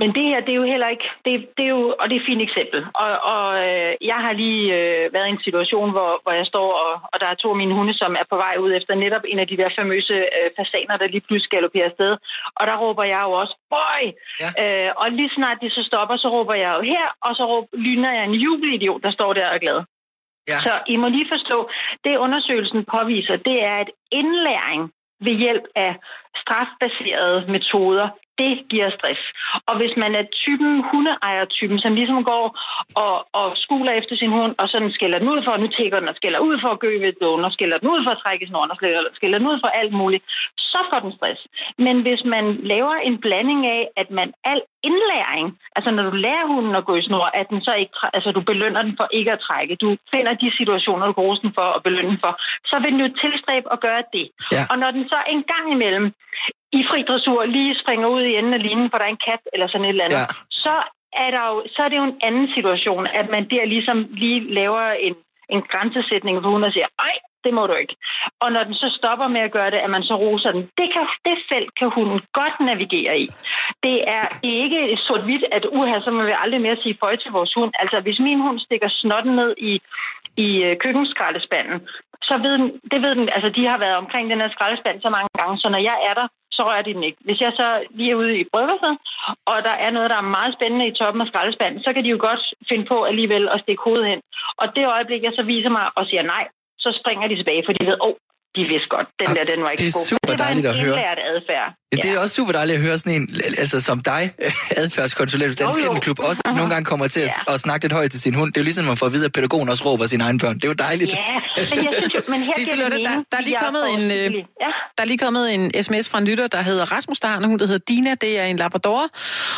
Men det her, det er jo heller ikke, det, det er jo, og det er et fint eksempel. Og, og øh, jeg har lige øh, været i en situation, hvor, hvor jeg står, og, og der er to af mine hunde, som er på vej ud efter netop en af de der famøse øh, fasaner, der lige pludselig galopperer afsted. Og der råber jeg jo også, boy! Ja. Øh, og lige snart de så stopper, så råber jeg jo her, og så råber, lyner jeg en jubelidiot, der står der og er glad. Ja. Så I må lige forstå, det undersøgelsen påviser, det er, at indlæring ved hjælp af strafbaserede metoder, det giver stress. Og hvis man er typen hundeejer-typen, som ligesom går og, og skuler efter sin hund, og sådan skælder den ud for, nu tækker den og skælder ud for at gø ved dåen, og skælder den ud for at trække snoren, og skælder, skælder den ud for alt muligt, så får den stress. Men hvis man laver en blanding af, at man al indlæring, altså når du lærer hunden at gå i snor, at den så ikke, altså du belønner den for ikke at trække, du finder de situationer, du kan den for at belønne den for, så vil den jo tilstræbe at gøre det. Ja. Og når den så en gang imellem i fri dressur lige springer ud i enden af linjen, for der er en kat eller sådan et eller andet, Ja. så er, der jo, så er det jo en anden situation, at man der ligesom lige laver en, en grænsesætning for hunden og siger, ej, det må du ikke. Og når den så stopper med at gøre det, at man så roser den, det, kan, det felt kan hunden godt navigere i. Det er ikke sort-hvidt, at uha, så må vi aldrig mere sige føj til vores hund. Altså, hvis min hund stikker snotten ned i, i øh, køkkenskraldespanden, så ved den, det ved den, altså de har været omkring den her skraldespand så mange gange, så når jeg er der, så rører de den ikke. Hvis jeg så lige er ude i bryggerset, og der er noget, der er meget spændende i toppen af skraldespanden, så kan de jo godt finde på alligevel at stikke hovedet hen. Og det øjeblik, jeg så viser mig og siger nej, så springer de tilbage, for de ved, åh, oh, de vidste godt, den Ah, der, den var ikke det er god. super det var dejligt en at høre. adfærd. Ja, det er også super dejligt at høre sådan en, altså som dig, *laughs* adfærdskonsulent i Dansk Jo, jo. Kennelklub, også *laughs* nogle gange kommer til at, Ja. at snakke lidt højt til sin hund. Det er jo ligesom, man får at vide, at pædagogen også råber sine egne børn. Det er jo dejligt. Ja, men jeg synes jo, men her *laughs* Lise Lotte, der- mening, der er lige kommet en, øh. Ja. Der er lige kommet en sms fra en lytter, der hedder Rasmus, der har en hund, der hedder Dina. Det er en Labrador.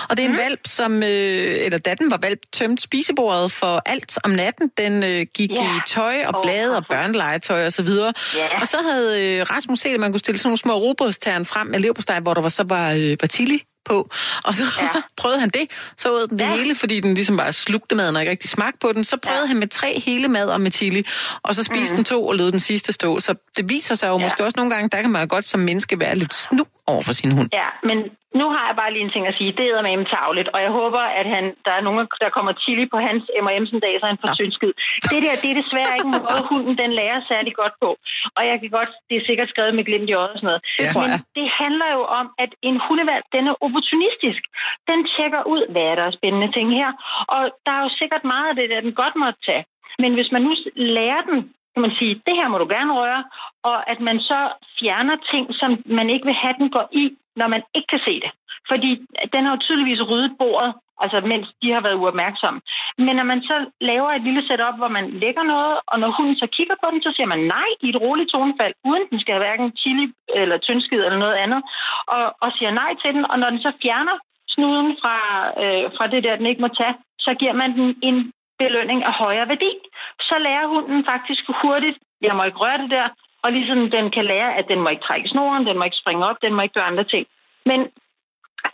Og det er en Mhm. valp, som, øh, eller da den var valp, tømte spisebordet for alt om natten. Den øh, gik Ja. i tøj og blade og børnelegetøj og så videre. Ja. Og så havde øh, Rasmus set, at man kunne stille sådan nogle små robrødstern frem med leverpostej, hvor der var, så var, øh, var chili på. Og så Ja. *laughs* prøvede han det. Så åd den det Ja. hele, fordi den ligesom bare slugte maden og ikke rigtig smagte på den. Så prøvede Ja. han med tre hele mader med chili, og så spiste mm. den to og lød den sidste stå. Så det viser sig jo Ja. måske også nogle gange, der kan man godt som menneske være lidt snu over for sin hund. Ja, men nu har jeg bare lige en ting at sige. Det er med tavligt, og jeg håber, at han, der er nogen, der kommer chili på hans M&M'sen dag, så han får synsket. Det der, det er desværre ikke en måde, hunden den lærer særlig godt på. Og jeg kan godt, det er sikkert skrevet med glimt i øjet og sådan noget. Tror Men det handler jo om, at en hundevalg, den er opportunistisk. Den tjekker ud, hvad er der spændende ting her. Og der er jo sikkert meget af det, der den godt må tage. Men hvis man nu lærer den, kan man sige, det her må du gerne røre, og at man så fjerner ting, som man ikke vil have, den går i, når man ikke kan se det. Fordi den har jo tydeligvis ryddet bordet, altså mens de har været uopmærksomme. Men når man så laver et lille setup, hvor man lægger noget, og når hunden så kigger på den, så siger man nej i et roligt tonefald, uden den skal have hverken chili eller tyndskid eller noget andet, og, og siger nej til den. Og når den så fjerner snuden fra, øh, fra det der, den ikke må tage, så giver man den en belønning af højere værdi. Så lærer hunden faktisk hurtigt, jeg må ikke røre det der, og ligesom den kan lære, at den må ikke trække snoren, den må ikke springe op, den må ikke gøre andre ting. Men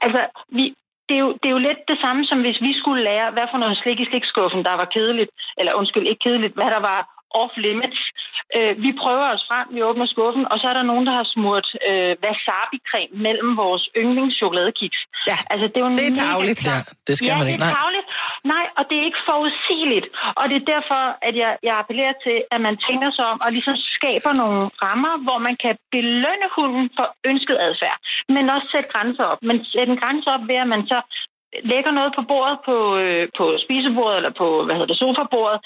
altså, vi, det, er jo, det er jo lidt det samme, som hvis vi skulle lære, hvad for noget slik i slikskuffen, der var kedeligt, eller undskyld, ikke kedeligt, hvad der var off limits. Øh, vi prøver os frem, vi åbner skuffen, og så er der nogen, der har smurt øh, wasabi-creme mellem vores yndlingschokoladekiks. Ja, altså, det er, jo det er mega tarveligt. Ja, det skal ja, man det ikke. er Nej. tavligt. Nej, og det er ikke forudsigeligt. Og det er derfor, at jeg, jeg appellerer til, at man tænker sig om og ligesom skaber nogle rammer, hvor man kan belønne hunden for ønsket adfærd, men også sætte grænser op. Men sætte en grænse op ved, at man så lægger noget på bordet på, øh, på spisebordet eller på, hvad hedder det, sofabordet,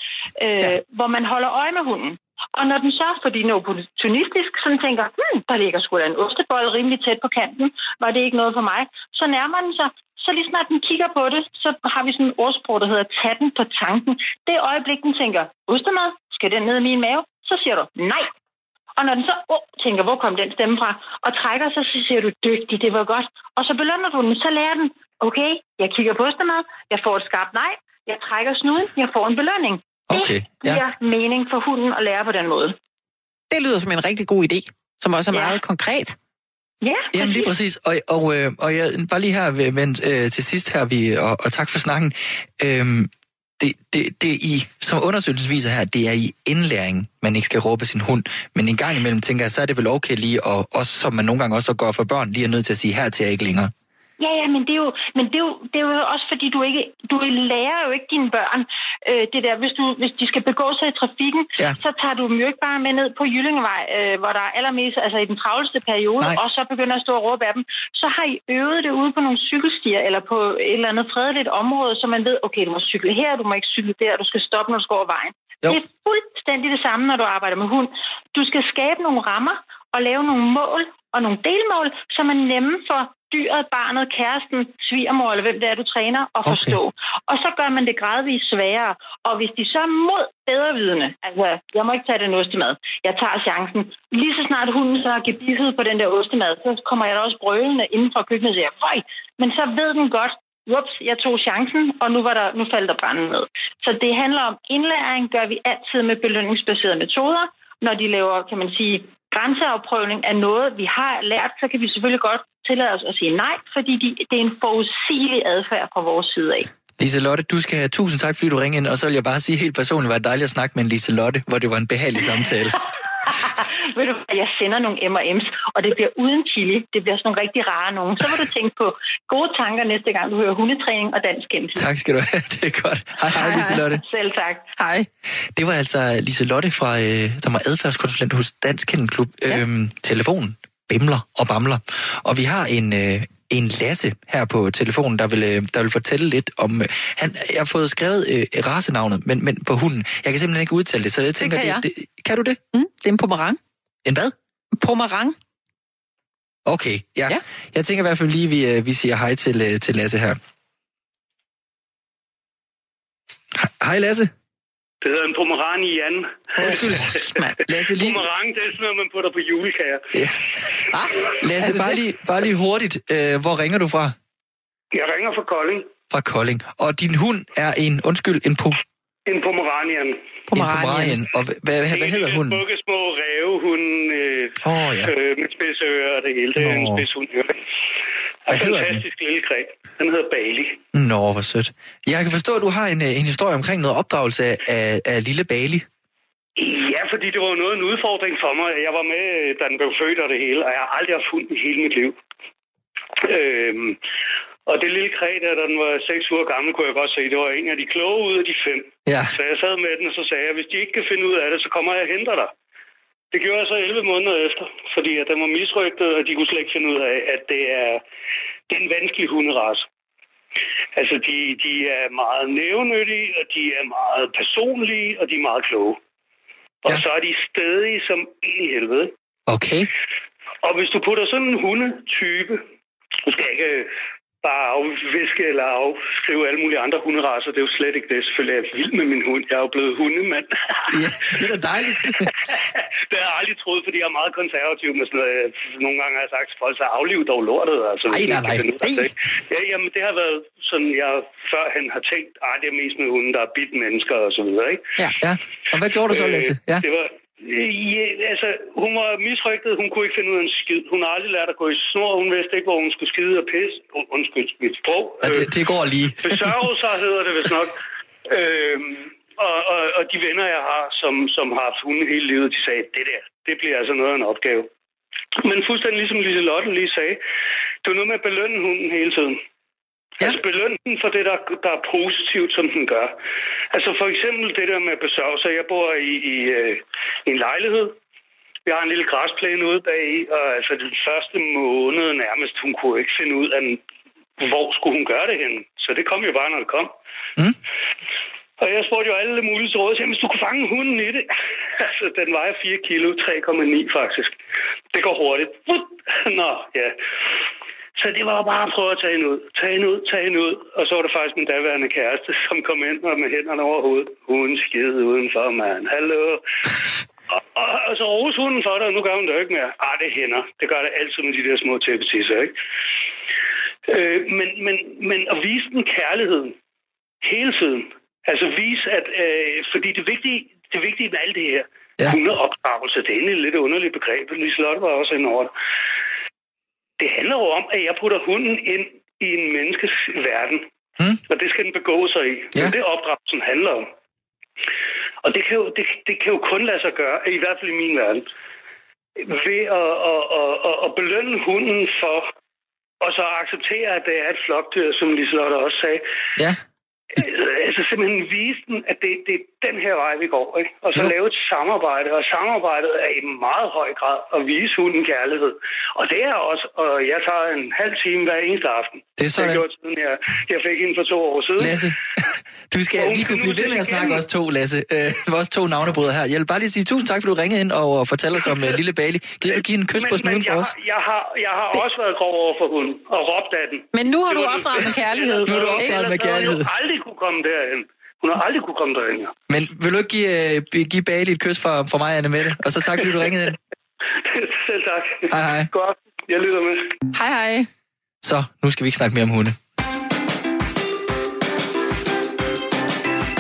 øh, ja. hvor man holder øje med hunden. Og når den så, fordi den er opportunistisk, sådan tænker, hmm, der ligger sgu da en ostebold rimelig tæt på kanten, var det ikke noget for mig, så nærmer den sig. Så lige snart den kigger på det, så har vi sådan en ordsprog, der hedder tag den på tanken. Det øjeblik, den tænker, ostemad, skal den ned i min mave? Så siger du nej. Og når den så oh, tænker, hvor kom den stemme fra, og trækker sig, så siger du, dygtig, det var godt. Og så belønner du den, så lærer den, okay, jeg kigger på ostemad, jeg får et skarpt nej, jeg trækker snuden, jeg får en belønning. Okay, Det giver mening for hunden at lære på den måde. Det lyder som en rigtig god idé, som også er Ja. meget konkret. Ja, Jamen lige præcis. Og, og, øh, og jeg, bare lige her ved- vent, øh, til sidst her, vi, og, og tak for snakken. Øhm, det, det, det er i, som undersøgelsen viser her, det er i indlæring, man ikke skal råbe sin hund. Men en gang imellem tænker jeg, så er det vel okay lige, og også som man nogle gange også går for børn, lige er nødt til at sige, her til jeg ikke længere. Ja, ja, men det er jo, men det er jo, det er jo også fordi, du ikke, du lærer jo ikke dine børn øh, det der, hvis, du, hvis de skal begå sig i trafikken, Ja. så tager du dem jo ikke bare med ned på Jyllingevej, øh, hvor der er allermest, altså i den travleste periode, Nej. og så begynder at stå og råbe af dem. Så har I øvet det ude på nogle cykelstier, eller på et eller andet fredeligt område, så man ved, okay, du må cykle her, du må ikke cykle der, du skal stoppe, når du skal over vejen. Jo. Det er fuldstændig det samme, når du arbejder med hund. Du skal skabe nogle rammer og lave nogle mål og nogle delmål, som er nemme for dyret, barnet, kæresten, svigermor eller hvem det er, du træner, at forstå. Okay. Og så gør man det gradvist sværere. Og hvis de så er mod bedrevidende, altså jeg må ikke tage den ostemad, jeg tager chancen. Lige så snart hunden så har gebisset på den der ostemad, så kommer jeg da også brølende inden for køkkenet og siger, men så ved den godt, Ups, jeg tog chancen, og nu, var der, nu faldt der branden ned. Så det handler om indlæring, gør vi altid med belønningsbaserede metoder. Når de laver, kan man sige, grænseafprøvning af noget, vi har lært, så kan vi selvfølgelig godt tillade os at sige nej, fordi de, det er en forudsigelig adfærd fra vores side af. Lise Lotte, du skal have tusind tak, fordi du ringede ind, og så vil jeg bare sige helt personligt, var det dejligt at snakke med en Lise Lotte, hvor det var en behagelig samtale. *laughs* Ved du jeg sender nogle M&M's, og det bliver uden chili. Det bliver sådan nogle rigtig rare nogen. Så må du tænke på gode tanker næste gang, du hører hundetræning og dansk kendelse. Tak skal du have. *laughs* Det er godt. Hej, hej, hej Lise Lotte. Selv tak. Hej. Det var altså Lise Lotte, fra, øh, som er adfærdskonsulent hos Dansk Kennelklub. Ja. Øhm, telefonen bimler og bamler. Og vi har en, øh, en Lasse her på telefonen, der vil, øh, der vil fortælle lidt om... Øh, han, jeg har fået skrevet øh, rasenavnet, men, men på hunden. Jeg kan simpelthen ikke udtale det, så jeg tænker... Det kan, det, det, kan du det? Mm, det er en pomerang. En hvad? Pomerang. Okay, ja. Ja. Jeg tænker i hvert fald lige, vi, øh, vi siger hej til, øh, til Lasse her. Hej Lasse. Det hedder en pomeranian. Undskyld. *laughs* Lasse, lige, Pomerang, det er sådan noget, man putter på julekager. ja. Ah, Lasse bare, lige, bare lige hurtigt. Øh, hvor ringer du fra? Jeg ringer fra Kolding. Fra Kolding. Og din hund er en, undskyld, en, po, En pomeranian. en Pomeranian. pomeranian. Og hvad, hvad, hvad hedder En hunden? smukke små rævehund øh, Åh, ja. øh, med spidse ører og det hele. Det er en Nå. spidshund. Hvad hedder den? fantastisk lille græb. Den hedder Bali. Nå, hvor sødt. Jeg kan forstå, at du har en, øh, en historie omkring noget opdragelse af, af, lille Bali. Ja, fordi det var jo noget en udfordring for mig. Jeg var med, da den blev født og det hele, og jeg har aldrig haft hund i hele mit liv. Øhm, og det lille kræ, der, da den var 6 uger gammel, kunne jeg godt se, det var en af de kloge ud af de fem. Ja. Så jeg sad med den, og så sagde jeg, hvis de ikke kan finde ud af det, så kommer jeg og henter dig. Det gjorde jeg så 11 måneder efter, fordi at den var misrygtet, og de kunne slet ikke finde ud af, at det er, det er en vanskelig hunderace. Altså, de, de er meget nævnyttige, og de er meget personlige, og de er meget kloge. Og Ja. så er de stedige som en i helvede. Okay. Og hvis du putter sådan en hundetype, du skal ikke bare afviske eller afskrive alle mulige andre hunderaser, det er jo slet ikke det. Selvfølgelig er jeg vild med min hund. Jeg er jo blevet hundemand. Ja, det er da dejligt. *laughs* det har jeg aldrig troet, fordi jeg er meget konservativ med sådan noget. Nogle gange har jeg sagt, folk så afliv dog lortet. Altså, Ej, nej, nej. nej. Ja, jamen, det har været sådan, jeg førhen har tænkt, at det er mest med hunden, der er bidt mennesker og så videre, ikke? Ja. Ja. Og hvad gjorde du så, Lasse? Ja. Øh, Det var, ja, altså, hun var misrygtet. Hun kunne ikke finde ud af en skid. Hun har aldrig lært at gå i snor. Hun vidste ikke, hvor hun skulle skide og pisse. Un- Undskyld mit sprog. ja det, det går lige. Besørge sig hedder det vist nok. Øhm, og, og, og de venner, jeg har, som, som har haft hunde hele livet, de sagde, det der, det bliver altså noget af en opgave. Men fuldstændig ligesom Lise Lotte lige sagde, det er noget med at belønne hunden hele tiden. Ja. Altså belønne den for det, der, der er positivt, som den gør. Altså for eksempel det der med at besørge sig. Jeg bor i, i, øh, i en lejlighed. Vi har en lille græsplæne ude bag i, og altså den første måned nærmest, hun kunne ikke finde ud af, hvor skulle hun gøre det henne. Så det kom jo bare, når det kom. Mm. Og jeg spurgte jo alle mulige til råd, hvis du kunne fange hunden i det. *laughs* altså, den vejer 4 kilo, 3,9 faktisk. Det går hurtigt. Nå, ja. Så det var bare at prøve at tage hende ud. Tage hende ud, tage hende ud. Og så var det faktisk min daværende kæreste, *laughs* som kom ind og med hænderne over hovedet. Hun skide udenfor, mand. Hallo. *laughs* Og, og, og så rose hunden for det, og nu gør hun det jo ikke mere. Ah, det hænder. Det gør det altid med de der små tæppetisser, ikke? Øh, men, men, men at vise den kærligheden hele tiden. Altså vise, at... Øh, fordi det vigtige, det vigtige med alt det her, ja. hundeopdragelse, det er egentlig et lidt underligt begreb. Liselotte var også inde over det. Det handler jo om, at jeg putter hunden ind i en menneskes verden. Mm. Og det skal den begå sig i. Det Ja. er det, opdragelsen handler om. Og det kan, jo, det, det kan jo kun lade sig gøre, i hvert fald i min verden, ved at, at, at, at, at belønne hunden for, og så acceptere, at det er et flokdyr, som Liselotte også sagde. Ja. Altså simpelthen vise den, at det, det er den her vej, vi går. Ikke? Og så jo. lave et samarbejde. Og samarbejdet er i meget høj grad at vise hunden kærlighed. Og det er også, og jeg tager en halv time hver eneste aften. Det er sådan. Det gjorde jeg siden jeg, jeg fik hende for to år siden. Lasse, *laughs* Du skal, vi kunne blive ved med at snakke os to, Lasse. Øh, vores to navnebrødre her. Jeg vil bare lige sige tusind tak, for du ringede ind og fortalte os om uh, Lille Bali. Giver du give en kys men, på snuden for jeg, os? har- Jeg har, jeg har også været grov over for hunden og råbt af den. Men nu har Det du opdraget med kærlighed. Nu har du opdraget med havde hun kærlighed. jo aldrig kunne komme derhen. Hun har aldrig kunne komme derhen. Men vil du ikke give, uh, give Bali et kys fra, fra mig, Anne Mette? Og så tak, fordi du ringede ind. Selv tak. Hej, hej. Godt. Jeg lytter med. Hej, hej. Så, nu skal vi ikke snakke mere om hunde.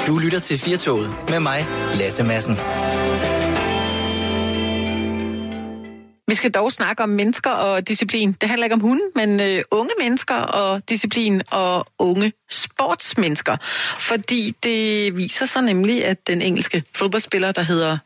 Du lytter til Firtoget med mig, Lasse Madsen. Vi skal dog snakke om mennesker og disciplin. Det handler ikke om hunde, men øh, unge mennesker og disciplin og unge sportsmennesker. Fordi det viser sig nemlig, at den engelske fodboldspiller, der hedder...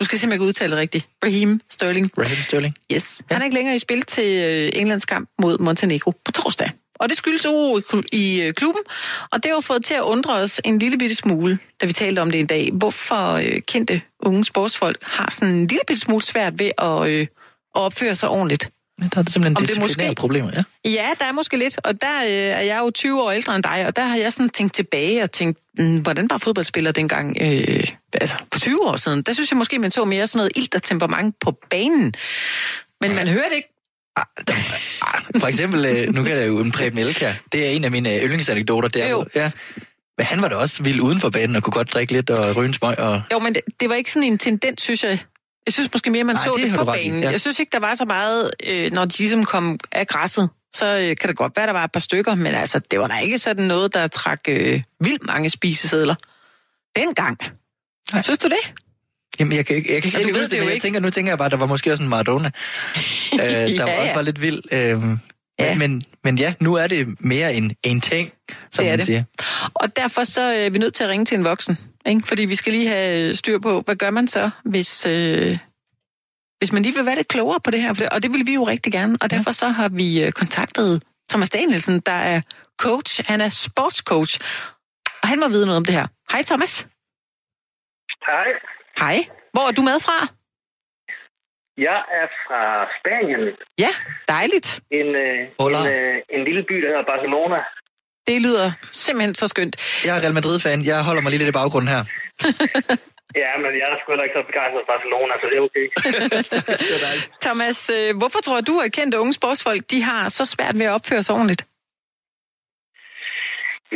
Nu skal jeg se, om jeg kan udtale det rigtigt. Raheem Sterling. Raheem Sterling. Yes. Han er ikke længere i spil til øh, Englands kamp mod Montenegro på torsdag. Og det skyldes uro i øh, klubben, og det har jo fået til at undre os en lille bitte smule, da vi talte om det i dag. Hvorfor øh, kendte unge sportsfolk har sådan en lille bitte smule svært ved at, øh, at opføre sig ordentligt. Ja, der er det simpelthen disciplinære måske- problemer, ja. Ja, der er måske lidt, og der øh, er jeg jo 20 år ældre end dig, og der har jeg sådan tænkt tilbage og tænkt, mm, hvordan var fodboldspiller dengang, øh, altså på 20 år siden? Der synes jeg måske, man så mere sådan noget ilt og temperament på banen. Men man hørte ikke For eksempel, øh, nu kan jeg jo en Preben Elkær. Det er en af mine øh, yndlingsanekdoter. Der, Jo. Ja. Men han var da også vild uden for banen og kunne godt drikke lidt og ryge en smøg. Og... Jo, men det, det var ikke sådan en tendens, synes jeg. Jeg synes måske mere, man Nej, så det det, på banen. ja. Jeg synes ikke, der var så meget, øh, når de ligesom kom af græsset. Så øh, kan det godt være, der var et par stykker, men altså, det var da ikke sådan noget, der trak øh, vildt mange spisesedler. Dengang. Nej. Synes du det? Jamen, jeg kan ikke, jeg kan ikke rigtig ved huske det det, jo men jeg ikke. tænker, nu tænker jeg bare, at der var måske også en Maradona, *laughs* øh, der Ja, ja, også ja. var lidt vild. Øh, Ja. ja. men, men ja, nu er det mere en, en ting, som Det man det. siger. Og derfor så øh, er vi nødt til at ringe til en voksen. Ikke? Fordi vi skal lige have styr på, hvad gør man så, hvis, øh, hvis man lige vil være lidt klogere på det her. For det- Og det vil vi jo rigtig gerne. Og derfor så har vi øh, kontaktet Thomas Danielsen, der er coach. Han er sportscoach. Og han må vide noget om det her. Hej Thomas. Hej. Hej. Hvor er du med fra? Jeg er fra Spanien. Ja, dejligt. En, øh, Hola. en, øh, en lille by, der hedder Barcelona. Det lyder simpelthen så skønt. Jeg er Real Madrid-fan. Jeg holder mig lige lidt i baggrunden her. *laughs* Ja, men jeg er sgu heller ikke så begejstret for Barcelona, så det er okay. *laughs* Thomas, øh, hvorfor tror du, at kendte unge sportsfolk de har så svært ved at opføre sig ordentligt?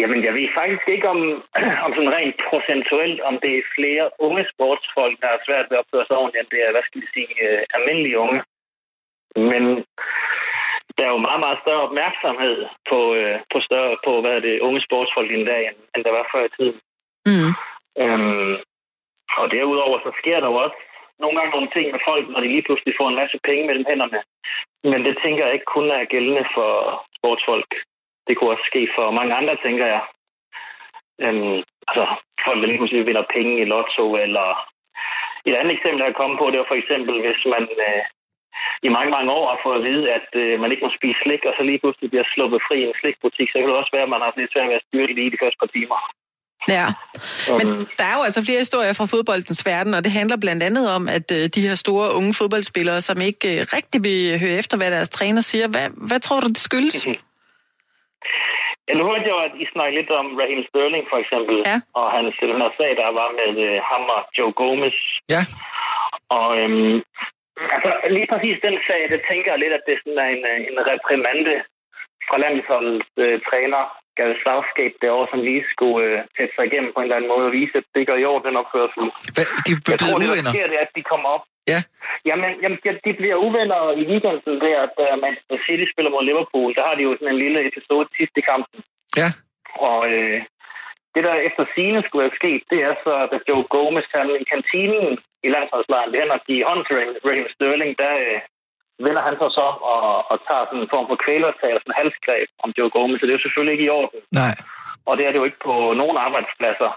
Jamen, jeg ved faktisk ikke om, *clears throat* om sådan rent procentuelt, om det er flere unge sportsfolk, der er svært ved at opføre sig ordentligt, end det er, hvad skal vi sige, øh, almindelige unge. Men der er jo meget, meget større opmærksomhed på, øh, på, større, på hvad er det, unge sportsfolk i dag, end, end der var før i tiden. Mm. Øhm, og derudover så sker der jo også nogle gange nogle ting med folk, når de lige pludselig får en masse penge mellem hænderne. Men det tænker jeg ikke kun er gældende for sportsfolk. Det kunne også ske for mange andre, tænker jeg. Øhm, altså, folk, der lige pludselig vinder penge i lotto, eller et andet eksempel, jeg kom på, det var for eksempel, hvis man øh, i mange, mange år har fået at vide, at øh, man ikke må spise slik, og så lige pludselig bliver sluppet fri i en slikbutik, så kan det også være, at man har haft lidt svært ved at styre det lige de første par timer. Ja, men Øhm, der er jo altså flere historier fra fodboldens verden, og det handler blandt andet om, at øh, de her store unge fodboldspillere, som ikke øh, rigtig vil høre efter, hvad deres træner siger, hvad, hvad tror du, det skyldes? *laughs* Ja, nu hørte jeg jo, at I snakkede lidt om Raheem Sterling, for eksempel, Ja. og hans den her sag, der var med øh, ham og Joe Gomez. Ja, Og øhm, altså, lige præcis den sag, det tænker jeg lidt, at det sådan er en, øh, en reprimande fra landsholdets øh, træner, Gary Southgate, derovre, som lige skulle øh, sætte sig igennem på en eller anden måde og vise, at det gør i år, den opførsel. Hvad, de er Jeg tror, det der sker, det er, at de kommer op. Ja. Jamen, jamen de, bliver uvenner i weekenden der, at uh, Manchester City spiller mod Liverpool. Der har de jo sådan en lille episode sidst i kampen. Ja. Og øh, det, der efter sine skulle have sket, det er så, at Joe Gomez, han i kantinen i landsholdslejren, det er, at de hånd til Raheem- Sterling, der øh, vender han sig så og, og tager sådan en form for kvælertag og sådan en halsgreb om Joe Gomez. Så det er jo selvfølgelig ikke i orden. Nej, Og det er det jo ikke på nogen arbejdspladser.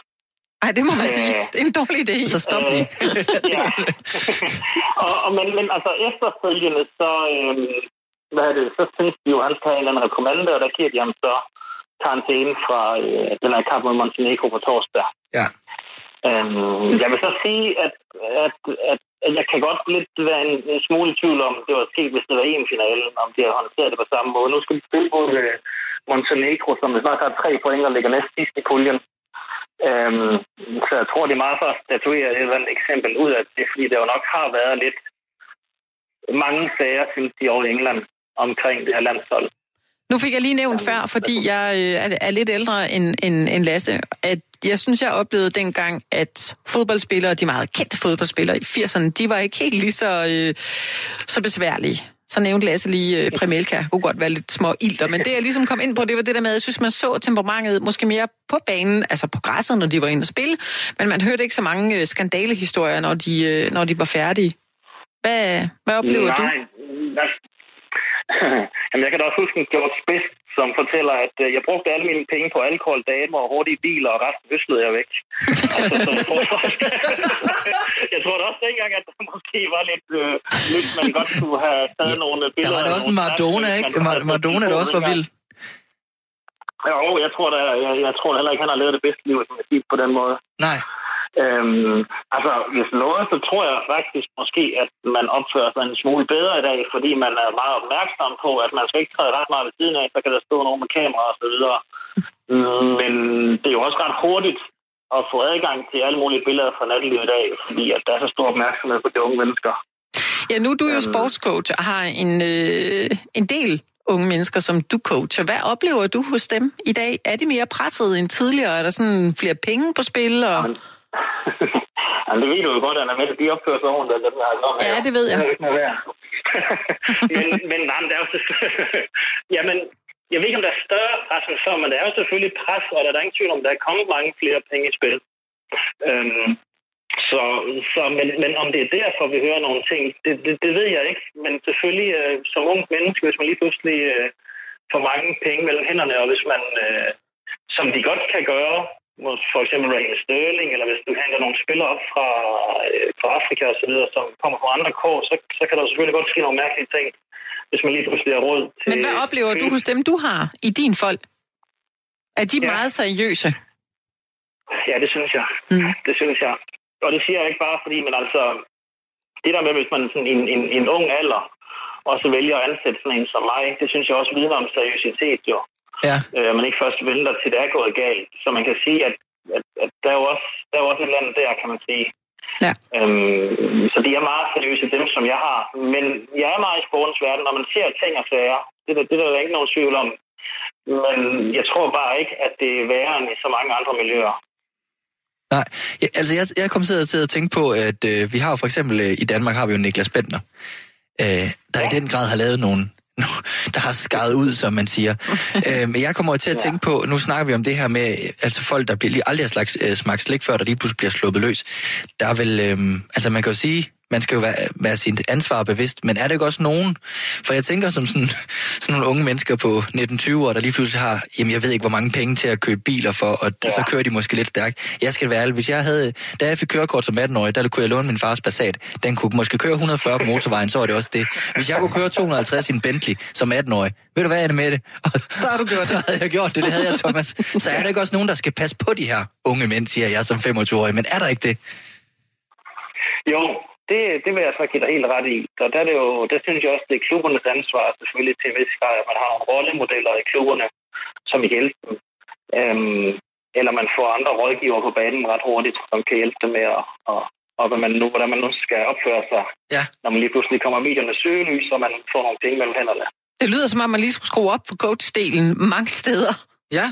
Ej, det må man Øh. sige. Det er en dårlig idé. så stop lige. *laughs* ja. *laughs* og, og, men, men altså efterfølgende, så, øhm, hvad er det, så synes de jo, at han skal have en eller anden reprimande, og der giver de ham så karantæne fra øh, den her kamp mod Montenegro på torsdag. Ja. Øhm, jeg vil så sige, at, at, at, at jeg kan godt lidt være en, en smule i tvivl om, det var sket, hvis det var EM-finalen, om de har håndteret det på samme måde. Nu skal de spille mod øh, Montenegro, som snart har tre point og ligger næst sidst i puljen. Øhm, så jeg tror, det er meget for at statuere et eller andet eksempel ud af det, fordi der jo nok har været lidt mange sager, synes de over i England, omkring det her landshold. Nu fik jeg lige nævnt før, fordi jeg øh, er lidt ældre end, end, end Lasse, at jeg synes, jeg oplevede dengang, at fodboldspillere, de meget kendte fodboldspillere i 80'erne, de var ikke helt lige så, øh, så besværlige. Så nævnte Lasse lige øh, Premelka, kunne godt være lidt små ilter, men det jeg ligesom kom ind på, det var det der med, at jeg synes, man så temperamentet måske mere på banen, altså på græsset, når de var inde og spille, men man hørte ikke så mange øh, skandalehistorier, når de, øh, når de var færdige. Hvad, hvad oplever Nej, du? *clears throat* Jamen, jeg kan da også huske en George Best, som fortæller, at øh, jeg brugte alle mine penge på alkohol, damer og hurtige biler, og resten høslede jeg væk. altså, så *laughs* *laughs* jeg, tror, da også dengang, at der måske var lidt, øh, lidt man godt kunne have taget ja, nogle Der billeder. var af der også en Maradona, ikke? man Mar- Maradona, der også var vild. Jo, jeg tror, da, jeg, jeg tror da heller ikke, han har levet det bedste liv, som jeg siger på den måde. Nej. Øhm, altså, hvis noget, så tror jeg faktisk måske, at man opfører sig en smule bedre i dag, fordi man er meget opmærksom på, at man skal ikke træde ret meget ved siden af, så kan der stå nogen med kamera og så videre. Mm, Men det er jo også ret hurtigt at få adgang til alle mulige billeder fra nattelivet i dag, fordi at der er så stor opmærksomhed på de unge mennesker. Ja, nu er du jo Øhm. sportscoach og har en, øh, en del unge mennesker, som du coacher. Hvad oplever du hos dem i dag? Er de mere presset end tidligere? Er der sådan flere penge på spil? Og... Jamen, *laughs* Jamen, det ved du jo godt, Anna Mette, de opfører sig ordentligt, dem der er Ja, det ved jeg. Det er ikke noget værd. *laughs* men, men nej, men der er jo. *laughs* Jamen, jeg ved ikke, om der er større pres end før, men der er jo selvfølgelig pres, og der er ingen tvivl om, der er kommet mange flere penge i spil. Øhm, så, så men, men om det er derfor, vi hører nogle ting, det, det, det ved jeg ikke. Men selvfølgelig, øh, som ung menneske, hvis man lige pludselig øh, får mange penge mellem hænderne, og hvis man, øh, som de godt kan gøre, for eksempel Raheem Sterling, eller hvis du henter nogle spillere op fra, øh, fra Afrika og så videre, som kommer fra andre kår, så, så kan der selvfølgelig godt ske nogle mærkelige ting, hvis man lige pludselig har råd til... Men hvad oplever du hos dem, du har i din folk? Er de Ja. meget seriøse? Ja, det synes jeg. Mm. Det synes jeg. Og det siger jeg ikke bare fordi, men altså, det der med, hvis man sådan en, en, en ung alder også vælger at ansætte sådan en som mig, det synes jeg også vidner om seriøsitet jo. Ja. Øh, man ikke først venter til det er gået galt. Så man kan sige, at, at, at der, er jo også, der er jo også et eller andet der, kan man sige. Ja. Øhm, så de er meget seriøse, dem som jeg har. Men jeg er meget i sportens verden, når man ser ting og sager. Det, der- det er der ikke nogen tvivl om. Men jeg tror bare ikke, at det er værre end i så mange andre miljøer. Nej, ja, altså jeg, jeg kom til at, til at tænke på, at øh, vi har jo for eksempel øh, i Danmark har vi jo Niklas Bentner, øh, der ja. i den grad har lavet nogle, *laughs* der har skaret ud, som man siger. *laughs* øh, men jeg kommer til at tænke på, nu snakker vi om det her med, altså folk, der bliver lige aldrig har slags, øh, smagt slik før, der lige pludselig bliver sluppet løs. Der er vel, øh, altså man kan jo sige, man skal jo være, være sit ansvar bevidst, men er det ikke også nogen? For jeg tænker som sådan, sådan nogle unge mennesker på 19-20 år, der lige pludselig har, jamen jeg ved ikke, hvor mange penge til at købe biler for, og ja. så kører de måske lidt stærkt. Jeg skal være ærlig, hvis jeg havde, da jeg fik kørekort som 18-årig, der kunne jeg låne min fars Passat. Den kunne måske køre 140 på motorvejen, så var det også det. Hvis jeg kunne køre 250 i en Bentley som 18-årig, ved du hvad er det med det? Så har du gjort det. Så havde jeg gjort det, det havde jeg, Thomas. Så er der ikke også nogen, der skal passe på de her unge mænd, siger jeg som 25-årig, men er der ikke det? Jo, det, det vil jeg så give dig helt ret i. Og der, er det jo, der synes jeg også, det er klubbernes ansvar selvfølgelig til en vis grad, at man har nogle rollemodeller i klubberne, som kan hjælpe dem. Øhm, eller man får andre rådgiver på banen ret hurtigt, som kan hjælpe dem med at, og, og hvad man nu, hvordan man nu skal opføre sig, Ja. når man lige pludselig kommer i mediernes søgelys, og man får nogle penge mellem hænderne. Det lyder som om, man lige skulle skrue op for coach-delen mange steder. Ja,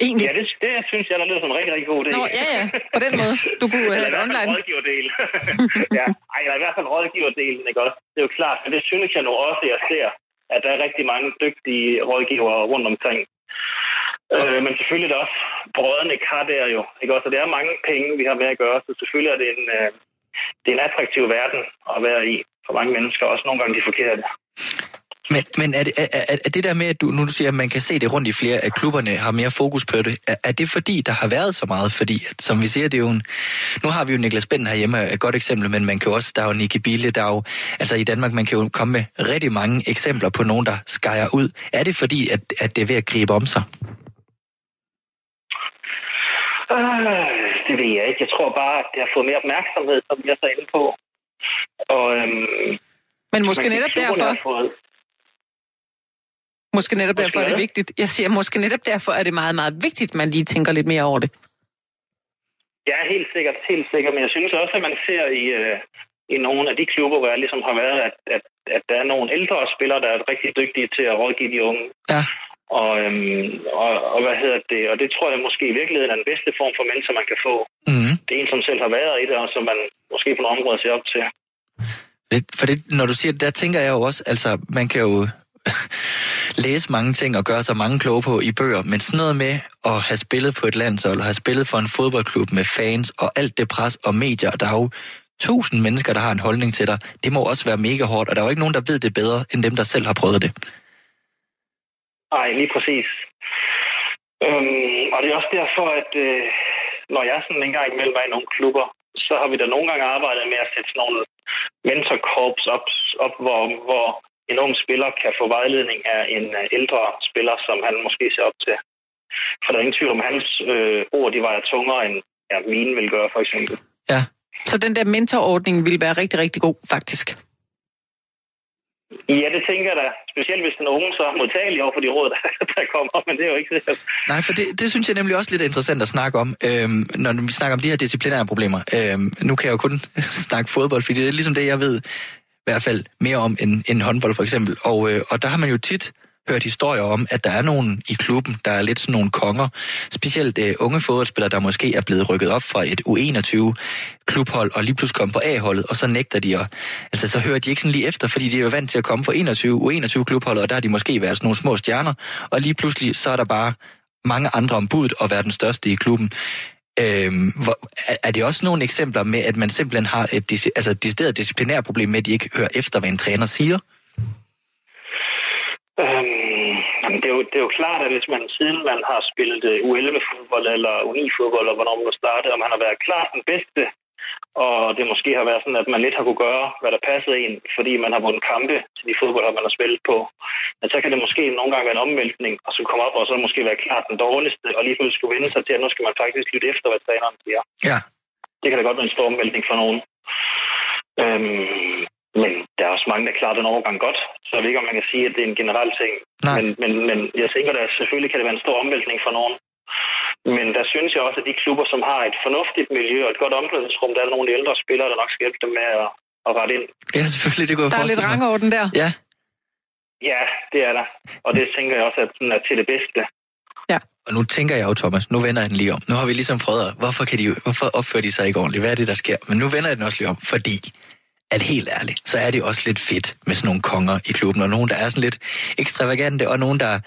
Egentlig. Ja, det, det synes jeg, der lyder som en rigtig, rigtig god idé. Nå, ja, ja. På den måde. Du kunne *laughs* have i et online. rådgiverdel. *laughs* ja, ej, eller i hvert fald rådgiverdelen, ikke også? Det er jo klart, men det synes jeg nu også, jeg ser, at der er rigtig mange dygtige rådgivere rundt omkring. Øh, men selvfølgelig er det også brødende kar der jo, ikke også? Og det er mange penge, vi har med at gøre, så selvfølgelig er det en, øh, det er en attraktiv verden at være i for mange mennesker, også nogle gange de forkerte. Men, men er, det, er, er, er det der med, at du, nu du siger, at man kan se det rundt i flere, at klubberne har mere fokus på det, er, er det fordi, der har været så meget? Fordi, at, som vi siger, det er jo en... Nu har vi jo Niklas Benden herhjemme, et godt eksempel, men man kan jo også, der er jo Nicky Bille, der er jo... Altså i Danmark, man kan jo komme med rigtig mange eksempler på nogen, der skærer ud. Er det fordi, at, at det er ved at gribe om sig? Øh, det ved jeg ikke. Jeg tror bare, at det har fået mere opmærksomhed, som jeg så inde på. Og, øhm, Men måske netop derfor, har Fået, måske netop Måske derfor er det vigtigt. Jeg siger, måske netop derfor er det meget, meget vigtigt, at man lige tænker lidt mere over det. Ja, helt sikkert, helt sikkert. Men jeg synes også, at man ser i, øh, i nogle af de klubber, hvor jeg ligesom har været, at, at, at der er nogle ældre spillere, der er rigtig dygtige til at rådgive de unge. Ja. Og, øhm, og, og hvad hedder det? Og det tror jeg måske i virkeligheden er den bedste form for mentor, man kan få. Mm. Det er en, som selv har været i det, og som man måske på nogle områder ser op til. For det, når du siger det, der tænker jeg jo også, altså man kan jo læse mange ting og gøre sig mange kloge på i bøger, men sådan noget med at have spillet på et landshold, og have spillet for en fodboldklub med fans og alt det pres og medier, der er jo tusind mennesker, der har en holdning til dig, det må også være mega hårdt, og der er jo ikke nogen, der ved det bedre, end dem, der selv har prøvet det. Nej, lige præcis. Øhm, og det er også derfor, at øh, når jeg sådan en gang imellem er i nogle klubber, så har vi da nogle gange arbejdet med at sætte sådan nogle mentorkorps op, op hvor, hvor en ung spiller kan få vejledning af en øh, ældre spiller, som han måske ser op til. For der er ingen tvivl om, hans øh, ord de vejer tungere, end ja, mine vil gøre, for eksempel. Ja. Så den der mentorordning vil være rigtig, rigtig god, faktisk. Ja, det tænker jeg da. Specielt hvis den unge så er modtagelig over for de råd, *laughs* der, der kommer, men det er jo ikke sikkert. Nej, for det, det synes jeg nemlig også lidt interessant at snakke om, øhm, når vi snakker om de her disciplinære problemer. Øhm, nu kan jeg jo kun *laughs* snakke fodbold, fordi det er ligesom det, jeg ved i hvert fald mere om end, end håndbold for eksempel. Og, øh, og der har man jo tit hørt historier om, at der er nogen i klubben, der er lidt sådan nogle konger, specielt øh, unge fodboldspillere, der måske er blevet rykket op fra et U21-klubhold, og lige pludselig kommer på A-holdet, og så nægter de at... Altså, så hører de ikke sådan lige efter, fordi de er jo vant til at komme fra 21 U21-klubholdet, og der har de måske været sådan nogle små stjerner, og lige pludselig så er der bare mange andre om budet og være den største i klubben. Øhm, hvor, er, det også nogle eksempler med, at man simpelthen har et altså, decideret disciplinært problem med, at de ikke hører efter, hvad en træner siger? Øhm, det, er jo, det er jo klart, at hvis man siden man har spillet øh, U11-fodbold eller U9-fodbold, og hvornår man startede, og man har været klart den bedste, og det måske har været sådan, at man lidt har kunne gøre, hvad der passede en, fordi man har vundet kampe til de fodbold, man har spillet på. Men så kan det måske nogle gange være en omvæltning, og så komme op og så måske være klart den dårligste, og lige pludselig skulle vende sig til, at nu skal man faktisk lytte efter, hvad træneren siger. Ja. Det kan da godt være en stor omvæltning for nogen. Øhm, men der er også mange, der klarer den overgang godt, så jeg ved ikke, om man kan sige, at det er en generel ting. Nej. Men, men, men jeg tænker, at selvfølgelig kan det være en stor omvæltning for nogen. Men der synes jeg også, at de klubber, som har et fornuftigt miljø og et godt omklædningsrum, der er nogle af de ældre spillere, der nok skal hjælpe dem med at, at rette ind. Ja, selvfølgelig, det går Der er lidt rangorden der. Ja. Ja, det er der. Og det tænker jeg også, at den er til det bedste. Og nu tænker jeg jo, Thomas, nu vender jeg den lige om. Nu har vi ligesom prøvet, hvorfor, kan de, hvorfor opfører de sig ikke ordentligt? Hvad er det, der sker? Men nu vender jeg den også lige om, fordi at helt ærligt, så er det også lidt fedt med sådan nogle konger i klubben, og nogen, der er sådan lidt ekstravagante, og nogen, der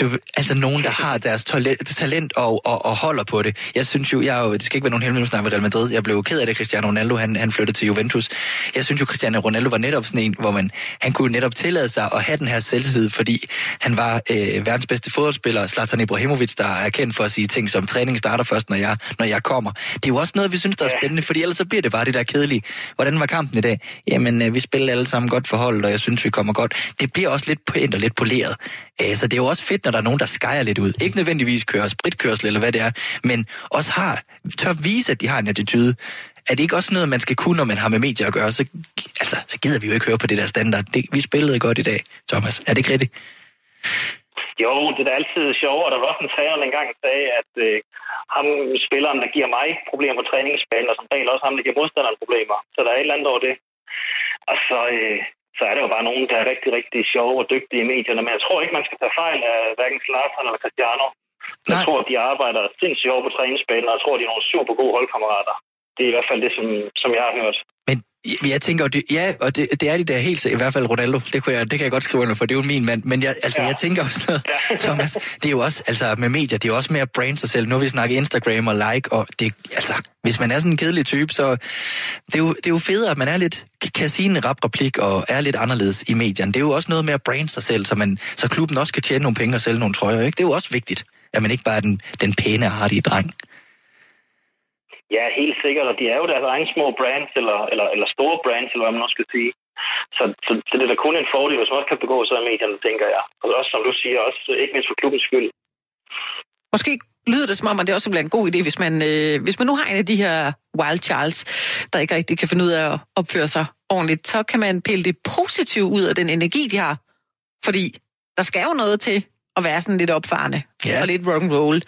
du, altså nogen, der har deres talent, talent og, og, og holder på det. Jeg synes jo, jeg er det skal ikke være nogen hemmelighed, snakker vi Real Madrid. Jeg blev ked af det, Cristiano Ronaldo, han, han flyttede til Juventus. Jeg synes jo, Cristiano Ronaldo var netop sådan en, hvor man, han kunne netop tillade sig at have den her selvtillid, fordi han var øh, verdens bedste fodboldspiller, Zlatan Ibrahimovic, der er kendt for at sige ting som, træning starter først, når jeg, når jeg kommer. Det er jo også noget, vi synes, der er spændende, fordi ellers så bliver det bare det der kedelige. Hvordan var kampen i dag? Jamen, øh, vi spiller alle sammen godt for holdet, og jeg synes, vi kommer godt. Det bliver også lidt pænt og lidt poleret. Øh, så det er jo også fedt, når der er nogen, der skejer lidt ud. Ikke nødvendigvis kører spritkørsel eller hvad det er, men også har, tør vise, at de har en attitude. Er det ikke også noget, man skal kunne, når man har med medier at gøre? Så, altså, så gider vi jo ikke høre på det der standard. Det, vi spillede godt i dag, Thomas. Er det ikke rigtigt? Jo, det er da altid sjovt, og der var også en træner, der engang sagde, at øh, ham spilleren, der giver mig problemer på træningsbanen, og som regel også ham, der giver modstanderen problemer. Så der er et eller andet over det. Og så, øh, så er der jo bare nogen, der er rigtig, rigtig sjove og dygtige i medierne. Men jeg tror ikke, man skal tage fejl af hverken Zlatan eller Cristiano. Jeg Nej. tror, de arbejder sindssygt over på træningsbanen, og jeg tror, de er nogle super gode holdkammerater. Det er i hvert fald det, som, som jeg har hørt. Men jeg- tænker det, ja, og det, det er de der helt, i hvert fald Ronaldo, det, kunne jeg, det kan jeg godt skrive under for, det er jo min mand, men jeg, altså, Ja. jeg tænker sådan noget, *laughs* Thomas, det er jo også, altså med medier, det er jo også mere at brand sig selv, nu har vi snakket Instagram og like, og det, altså, hvis man er sådan en kedelig type, så det er jo, det er jo federe, at man er lidt, kan sige en rap replik og er lidt anderledes i medierne. Det er jo også noget med at brand sig selv, så, man, så klubben også kan tjene nogle penge og sælge nogle trøjer, ikke? Det er jo også vigtigt, at man ikke bare er den, den pæne, artige dreng. Ja, helt sikkert, og de er jo deres egen små brands, eller, eller, eller store brands, eller hvad man også skal sige. Så, så, så det er da kun en fordel, hvis man også kan begå sig i medierne, tænker jeg. Og også, som du siger, også øh, ikke mindst for klubbens skyld. Måske lyder det som om, at det også bliver en god idé, hvis man, øh, hvis man nu har en af de her wild Charles, der ikke rigtig kan finde ud af at opføre sig ordentligt, så kan man pille det positive ud af den energi, de har. Fordi der skal jo noget til at være sådan lidt opfarende. Ja. Og lidt rock and roll.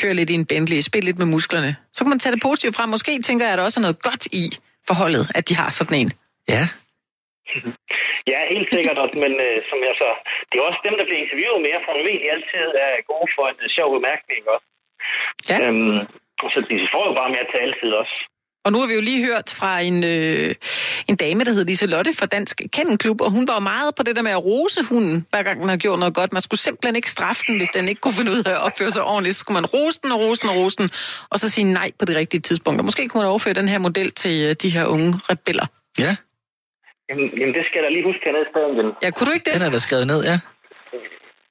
Køre lidt i en Bentley, spille lidt med musklerne. Så kan man tage det positivt frem. Måske tænker jeg, at der også er noget godt i forholdet, at de har sådan en. Ja. Ja, helt sikkert, og- men øh, som jeg så... Det er også dem, der bliver interviewet mere, for man ved, de altid er gode for en øh, sjov bemærkning også. Ja. Øhm, og så de får jo bare mere taletid også. Og nu har vi jo lige hørt fra en, øh, en dame, der hed Lise Lotte fra Dansk Kennelklub, og hun var meget på det der med at rose hunden, hver gang den har gjort noget godt. Man skulle simpelthen ikke straffe den, hvis den ikke kunne finde ud af at opføre sig ordentligt. Så skulle man rose den og rose den og rose den, og så sige nej på det rigtige tidspunkt. Og måske kunne man overføre den her model til øh, de her unge rebeller. Ja, Jamen, jamen det skal jeg da lige huske hernede i ven. Ja, kunne du ikke den det? er der skrevet ned, ja.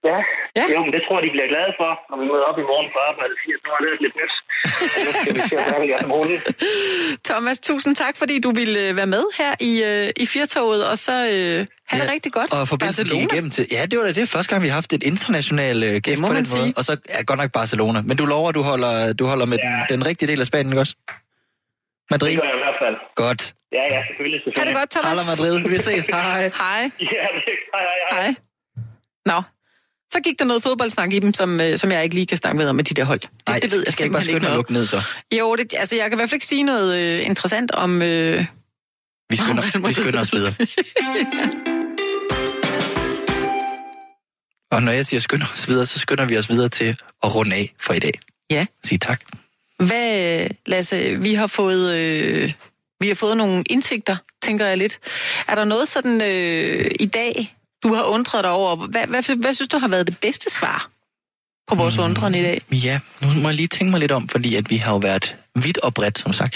Ja. Ja. Jo, men det tror jeg, de bliver glade for, når vi møder op i morgen på arbejde og siger, at nu er det lidt nyt. Og nu skal vi se, hvordan vi. *laughs* Thomas, tusind tak, fordi du ville øh, være med her i, øh, i Firtoget, og så øh, have det rigtig godt. Og forbindelsen gik Barcelona. igennem til... Ja, det var da det første gang, vi har haft et international øh, gæst på den måde. sige. Og så er godt nok Barcelona. Men du lover, du holder, du holder med ja. den, den rigtige del af Spanien, ikke også? Madrid? Det gør jeg i hvert fald. Godt. Ja, ja, selvfølgelig. Ha' selvfølgelig. det godt, Thomas. Hala Madrid. Vi ses. Hej. Hej. Ja, det hej, hej, hej. Hej. Nå, så gik der noget fodboldsnak i dem, som, øh, som jeg ikke lige kan snakke med om med de der hold. Det, Nej, det ved jeg skal ikke bare skynde at lukke ned, så. Jo, det, altså jeg kan i hvert fald ikke sige noget øh, interessant om... Øh, Vi skynder, Madrid. vi skynder os videre. *laughs* Og når jeg siger skynder os videre, så skynder vi os videre til at runde af for i dag. ja. Sig tak. Hvad, Lasse, vi har fået... Øh, vi har fået nogle indsigter, tænker jeg lidt. Er der noget sådan øh, i dag, du har undret dig over? Hvad, hvad, hvad synes du har været det bedste svar på vores mm. undren i dag? Ja, nu må jeg lige tænke mig lidt om, fordi at vi har jo været vidt og bredt, som sagt.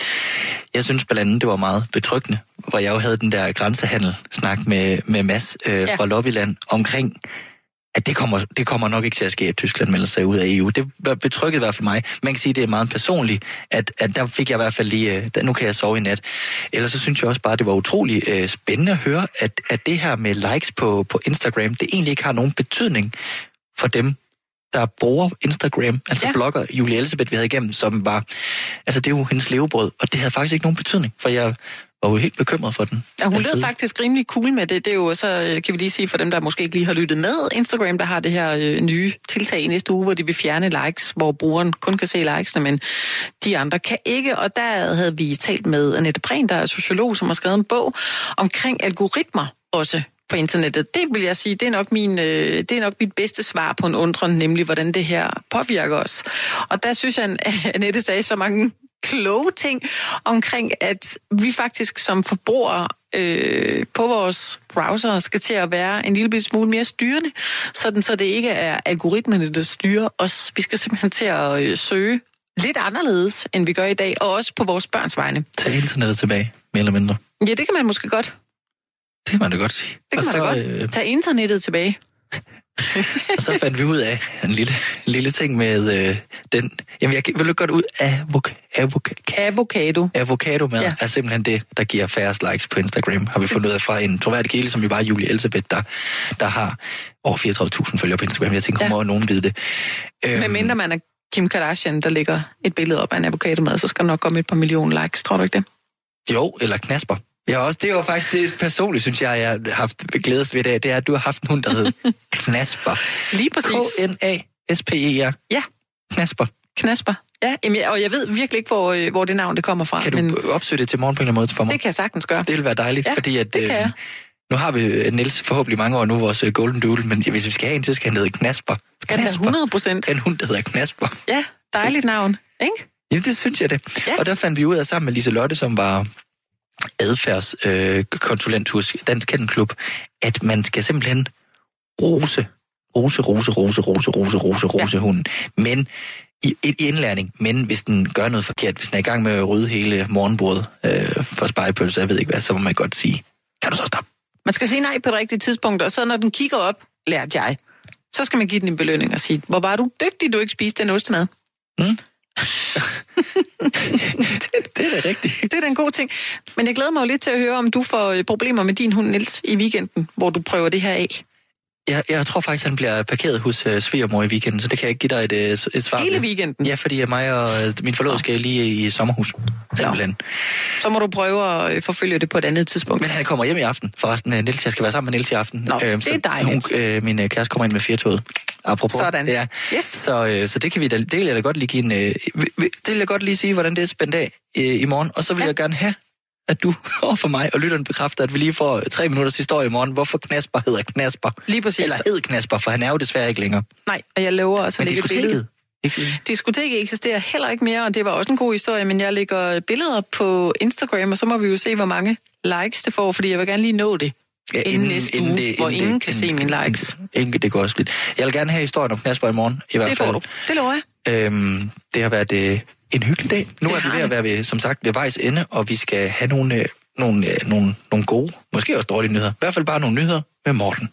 Jeg synes blandt andet, det var meget betryggende, hvor jeg jo havde den der grænsehandel-snak med, med Mads øh, Ja. fra Lobbyland omkring, at det kommer, det kommer nok ikke til at ske, at Tyskland melder sig ud af EU. Det var betrykket i hvert fald mig. Man kan sige, at det er meget personligt, at, at der fik jeg i hvert fald lige, øh, der, nu kan jeg sove i nat. Ellers så synes jeg også bare, at det var utrolig øh, spændende at høre, at, at det her med likes på, på Instagram, det egentlig ikke har nogen betydning for dem, der bruger Instagram, altså ja. blogger Julie Elisabeth, vi havde igennem, som var, altså det er jo hendes levebrød, og det havde faktisk ikke nogen betydning, for jeg var jo helt bekymret for den. Ja, hun lød faktisk rimelig cool med det. Det er jo så, øh, kan vi lige sige for dem, der måske ikke lige har lyttet med, Instagram, der har det her øh, nye tiltag i næste uge, hvor de vil fjerne likes, hvor brugeren kun kan se likesene, men de andre kan ikke. Og der havde vi talt med Annette Prehn, der er sociolog, som har skrevet en bog omkring algoritmer også på internettet. Det vil jeg sige, det er nok, min, øh, det er nok mit bedste svar på en undren, nemlig hvordan det her påvirker os. Og der synes jeg, at Annette sagde så mange kloge ting omkring, at vi faktisk som forbrugere øh, på vores browser skal til at være en lille smule mere styrende, sådan så det ikke er algoritmerne, der styrer os. Vi skal simpelthen til at øh, søge lidt anderledes, end vi gør i dag, og også på vores børns vegne. Tag internettet tilbage, mere eller mindre. Ja, det kan man måske godt. Det kan man da godt sige. Det kan og, man så, da godt. øh, Tag internettet tilbage. *laughs* og så fandt vi ud af en lille, en lille ting med øh, den... Jamen, jeg vil godt ud af avok, avok, Avocado. avocado med, Ja. er simpelthen det, der giver færrest likes på Instagram, har vi fundet ud af fra en troværdig kilde, som jo bare Julie Elisabeth, der, der har over 34.000 følgere på Instagram. Jeg tænker, Ja. må nogen vide det. Øhm, Men mindre man er Kim Kardashian, der lægger et billede op af en avocado så skal der nok komme et par millioner likes. Tror du ikke det? Jo, eller knasper. Ja, også, det var faktisk det personligt, synes jeg, jeg har haft glædes ved det, det er, at du har haft en hund, der hed *laughs* Knasper. Lige præcis. K-N-A-S-P-E-R. Ja, Knasper. knasper. Ja, jamen, jeg- og jeg ved virkelig ikke, hvor, øh, hvor det navn det kommer fra. Kan du men opsøge det til morgen på en eller anden måde for mig? det kan jeg sagtens gøre. Det vil være dejligt, Ja, fordi at, det kan øh, jeg. nu har vi øh, Niels forhåbentlig mange år nu, vores Golden Doodle, men hvis vi skal have en til, skal han hedde Knasper. Skal være 100 procent? En hund, der hedder Knasper. Ja, dejligt navn, ikke? Jamen, det synes jeg det. Ja. Og der fandt vi ud af sammen med Lise Lotte, som var adfærdskonsulent øh, konsulent hos Dansk Kennelklub, at man skal simpelthen rose, rose, rose, rose, rose, rose, rose, rose ja. hunden. Men i, i indlæring, men hvis den gør noget forkert, hvis den er i gang med at rydde hele morgenbordet øh, for spejepølse, jeg ved ikke hvad, så må man godt sige, kan du så stoppe? Man skal sige nej på det rigtige tidspunkt, og så når den kigger op, lærte jeg, så skal man give den en belønning og sige, hvor var du dygtig, du ikke spiste den ostemad. Mm det, det er da rigtigt. Det er da en god ting. Men jeg glæder mig jo lidt til at høre, om du får øh, problemer med din hund, Niels, i weekenden, hvor du prøver det her af. Jeg, jeg tror faktisk, han bliver parkeret hos øh, svigermor i weekenden, så det kan jeg ikke give dig et, øh, et svar Hele weekenden? Ja, fordi mig og øh, min forlovede skal lige i sommerhus. Simpelthen. Så må du prøve at øh, forfølge det på et andet tidspunkt. Men han kommer hjem i aften. Forresten, øh, Niels, jeg skal være sammen med Niels i aften. Nå, det er så dejligt. Hun, øh, min øh, kæreste kommer ind med firtoget. apropos. Sådan. Ja. Yes. Så, øh, så det kan vi da, det vil jeg da godt lige give en, øh, det vil jeg godt lige sige, hvordan det er spændt af øh, i morgen. Og så vil Ja. jeg gerne have, at du *laughs* overfor mig og lytteren bekræfter, at vi lige får tre minutters historie i morgen, hvorfor Knasper hedder Knasper. Lige præcis. Eller hed Knasper, for han er jo desværre ikke længere. Nej, og jeg lover også at lægge billede. diskoteket. Eksisterer heller ikke mere, og det var også en god historie, men jeg lægger billeder på Instagram, og så må vi jo se, hvor mange likes det får, fordi jeg vil gerne lige nå det. Ja, inden, næste uge, det- hvor inden ingen det- kan se inden- mine likes. Inden, det går også lidt. Jeg vil gerne have historien om Knasper i morgen, i hvert Det fald. får du. Det lover jeg. Øhm, det har været øh, en hyggelig dag. Nu Det er vi ved at være, ved, som sagt, ved vejs ende, og vi skal have nogle, øh, nogle, øh, nogle, nogle gode, måske også dårlige nyheder. I hvert fald bare nogle nyheder med Morten.